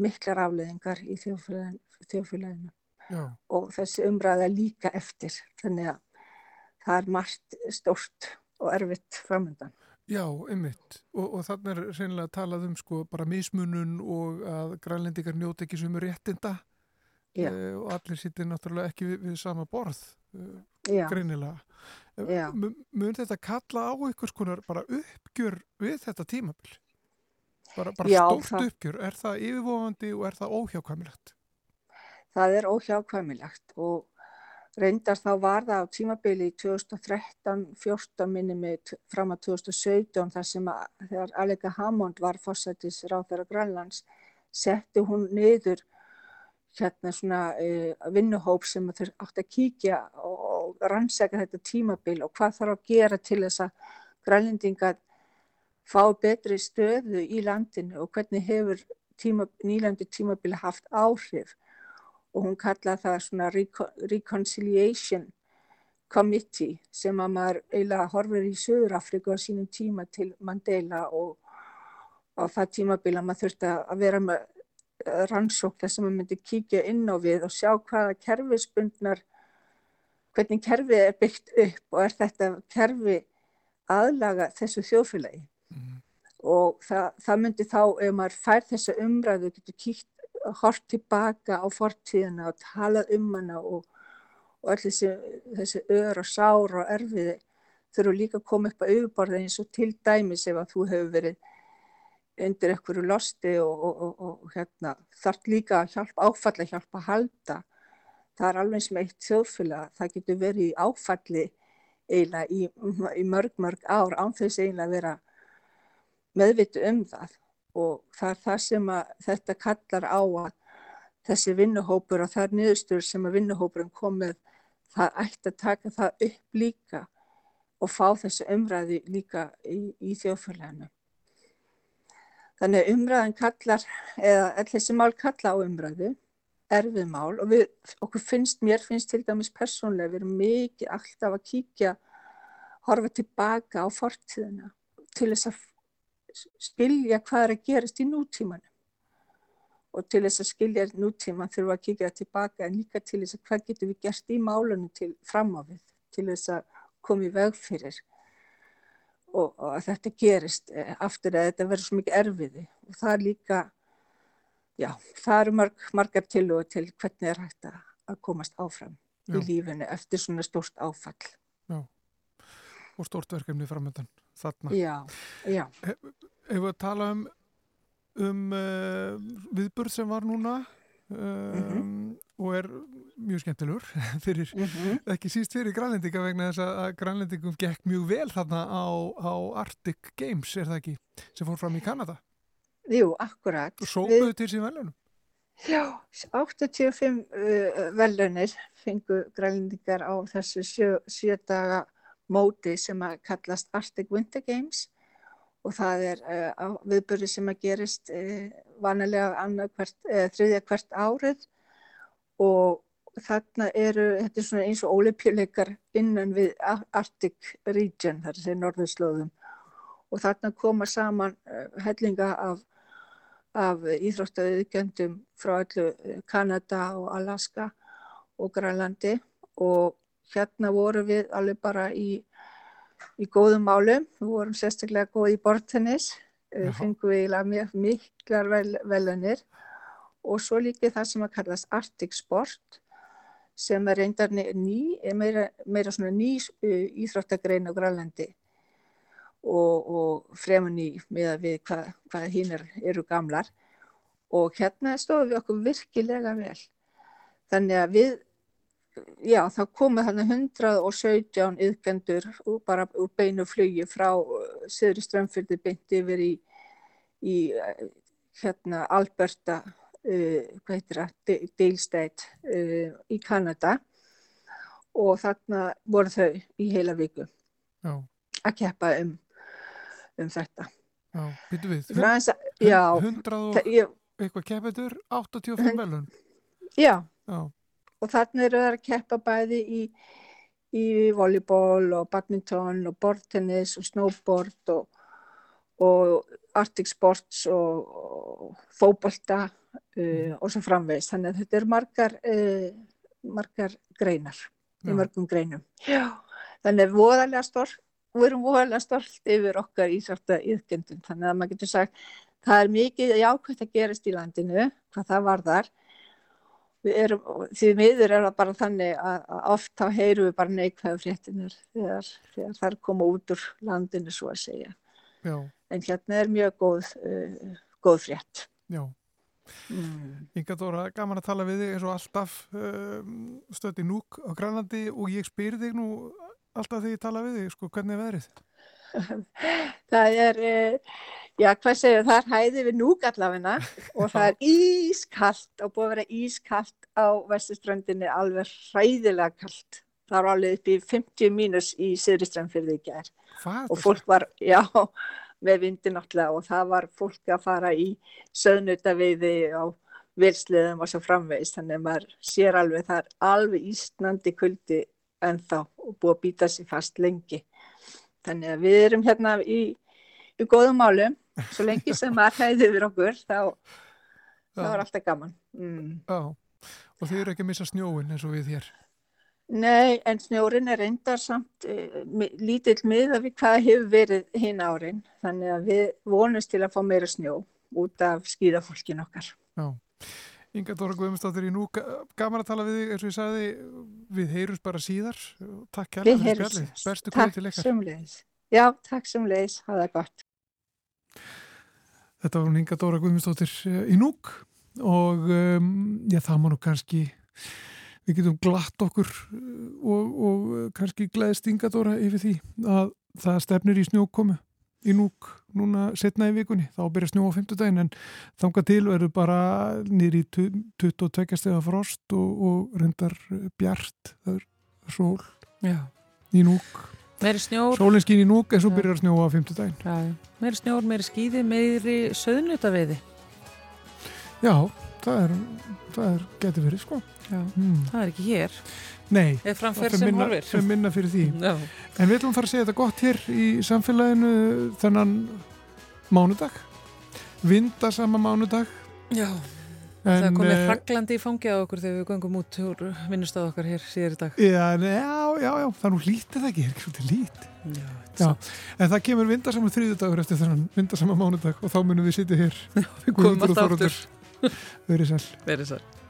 miklar afleðingar í þjóðfélaginu. Já. og þessi umræða líka eftir þannig að það er margt stort og erfitt framöndan. Já, einmitt og, og þannig er reynilega að talað um sko bara mismunun og að grænlendikar njóti ekki sem er réttinda e, og allir sittir náttúrulega ekki við, við sama borð e, greinilega Mun þetta kalla á ykkur skonar bara uppgjör við þetta tímabil? Bara, bara Já, stórt það... uppgjör, er það yfirvofandi og er það óhjákvæmilegt? Það er óhjákvæmilegt og Reyndar þá var það á tímabili í 2013-14 minni með fram að 2017 þar sem að þegar Allega Hammond var fósættis ráð þeirra Grænlands setti hún niður hérna svona uh, vinnuhóp sem þeir átti að kíkja og, og rannsækja þetta tímabil og hvað þarf að gera til þess að grænlendingar fá betri stöðu í landinu og hvernig hefur tíma, nýlandi tímabili haft áhrif og hún kallaði það svona Reconciliation Committee sem að maður eiginlega horfir í Suður Afrika á sínum tíma til Mandela og á það tímabila maður þurfti að vera með eh, rannsók þess að maður myndi kíkja inn á við og sjá hvaða kerfispundnar, hvernig kerfið er byggt upp og er þetta kerfi aðlaga þessu þjóðfélagi. Mm. Og það, það myndi þá, ef maður fær þessa umræðu, getur kíkt hort tilbaka á fortíðina og talað um hana og, og allir þessi, þessi ör og sár og erfiði þurfu líka að koma upp að auðborða eins og til dæmis ef að þú hefur verið undir einhverju losti og, og, og hérna, þarf líka að hjálpa, áfalla hjálpa að halda. Það er alveg sem eitt þjóðfélag, það getur verið í áfalli eiginlega í, í mörg mörg ár án þess eiginlega að vera meðvitu um það og það er það sem þetta kallar á að þessi vinnuhópur og það er niðurstur sem að vinnuhópurinn kom með það ætti að taka það upp líka og fá þessu umræði líka í, í þjóðfélaginu. Þannig umræðin kallar, eða allir þessi mál kalla á umræðu, erfið mál og við, okkur finnst, mér finnst til dæmis persónlega, við erum mikið alltaf að kíkja, horfa tilbaka á fortíðina til þess að skilja hvað er að gerast í nútímanum. Og til þess að skilja nútíman þurfum við að kíkja tilbaka en líka til þess að hvað getur við gert í málunum til framávið til þess að koma í veg fyrir. Og, og að þetta gerist eh, aftur að þetta verður svo mikið erfiði. Og það er líka já, það eru marg, margar til og til hvernig er hægt að komast áfram já. í lífinu eftir svona stórst áfall. Já, og stort verkefni framöndan þarna Já, já Ef við tala um, um uh, viðbörð sem var núna um, mm -hmm. og er mjög skemmtilegur [LAUGHS] fyrir, mm -hmm. ekki síst fyrir grænlendinga vegna þess að grænlendingum gekk mjög vel þarna á, á Arctic Games, er það ekki, sem fór fram í Kanada? Jú, akkurat. Og sópaðu við... til síðan velunum? Já, 85 uh, velunir fengu grænlendingar á þessu sjö, sjö daga móti sem að kallast Arctic Winter Games og það er uh, viðbörði sem að gerist uh, vanalega hvert, uh, þriðja hvert árið og þarna eru, þetta er svona eins og óleipjuleikar innan við Arctic Region, þar er norðurslóðum. Og þarna koma saman hellinga af, af íþróttaviðgjöndum frá öllu Kanada og Alaska og Grænlandi og hérna voru við alveg bara í í góðum málum. Við vorum sérstaklega góð í bortennis, fengum við mjög miklar vel, velunir og svo líka það sem að kallast Arctic Sport sem er reyndar ný, meira, meira svona ný íþróttagrein á Grænlandi. Og, og fremur ný með að við hvað, hvað hinn er, eru gamlar. Og hérna stofum við okkur virkilega vel. Þannig að við já, það komið hann 117 yðgendur bara úr beinu flugi frá uh, Söðri Strömfjörði beint yfir í, í uh, hérna Alberta uh, hvað heitir það, Dale State uh, í Kanada. Og þarna voru þau í heila viku já. að keppa um, um þetta. Já, býtu við, Frans, já, 100 og eitthvað keppetur 85 velun Já, já og þannig eru það að keppa bæði í, í volleyball og badminton og bortennis og snowboard og, og arctic sports og, og fókbalta uh, og svo framvegist. Þannig að þetta eru margar, uh, margar greinar, Já. í mörgum greinum. Já. Þannig að við, stolt, við erum voðalega stolt yfir okkar ísvarta yðgendum. Þannig að maður getur sagt það er mikið jákvæmt að gerast í landinu, hvað það var þar við erum, því miður er það bara þannig að, oft þá heyrum við bara neikvæðu fréttinir þegar, þegar þær koma út úr landinu svo að segja. Já. En hérna er mjög góð, uh, góð frétt. Já. Mm. Inga Dóra, gaman að tala við þig eins og alltaf um, stöti núk á Grænlandi og ég spyr þig nú alltaf þegar ég tala við þig, sko, hvernig er veðrið? [LAUGHS] það er, uh, já, hvað segir það er hæði við núk allavegna [LAUGHS] og það er ískallt og búið að vera ískallt á vestuströndinni alveg hræðilega kallt. Það var alveg upp í 50 mínus í Sýristrandfyrði í gerð og fólk var, já, með vindi náttúrulega og það var fólk að fara í söðnutaveiði á vilsliðum og svo framvegist þannig að maður sér alveg það er alveg ísnandi kuldi en þá og búið að býta sér fast lengi. Þannig að við erum hérna í, í góðum málum svo lengi sem maður hæði yfir okkur þá, þá er alltaf gaman. Mm. Já, og þið eru ekki að missa snjóin eins og við hér? Nei, en snjórin er reyndar samt uh, lítill miða við hvað hefur verið hinn árin, þannig að við vonumst til að fá meira snjó út af skýðafólkin okkar. Já, Inga Dóra Guðmundsdóttir í nú, gaman að tala við þig, eins og ég sagði, við heyrums bara síðar, takk kærlega fyrir spjalli, bestu kvöld til ykkar. Takk semleis, já, takk semleis, hafa það gott. Þetta var hún Inga Dóra Guðmundsdóttir eh, í núk og um, já, það má nú kannski við getum glatt okkur uh, og, og uh, kannski gleðist yngadóra yfir því að það stefnir í snjókomu í núk núna setna í vikunni, þá byrja snjó á 50 daginn en þanga til verður bara nýri 22 steg af frost og, og reyndar bjart, það er sól Já. í núk meiri snjór. Sólinskín í núk en svo byrjar snjó á 50 daginn Já. meiri snjór, meiri skýði, meiri söðnutaveiði Já, það er, það er getur verið sko. Mm. það er ekki hér. Nei, það fyrir minna, minna fyrir því. [LAUGHS] Já. en við ætlum að fara að segja þetta gott hér í samfélaginu þennan mánudag. Vindasama mánudag. Já, en, það komið uh, hraglandi í fangi á okkur þegar við gangum út úr vinnustáð okkar hér síðar í dag. Já, já, já, það er nú lítið ekki, er ekki svolítið lít Já, já, en það kemur vindasamur þrýðudagur eftir þennan vindasama mánudag og þá munum við sitja hér Já, við komum alltaf aftur. Verið sæl. Verið sæl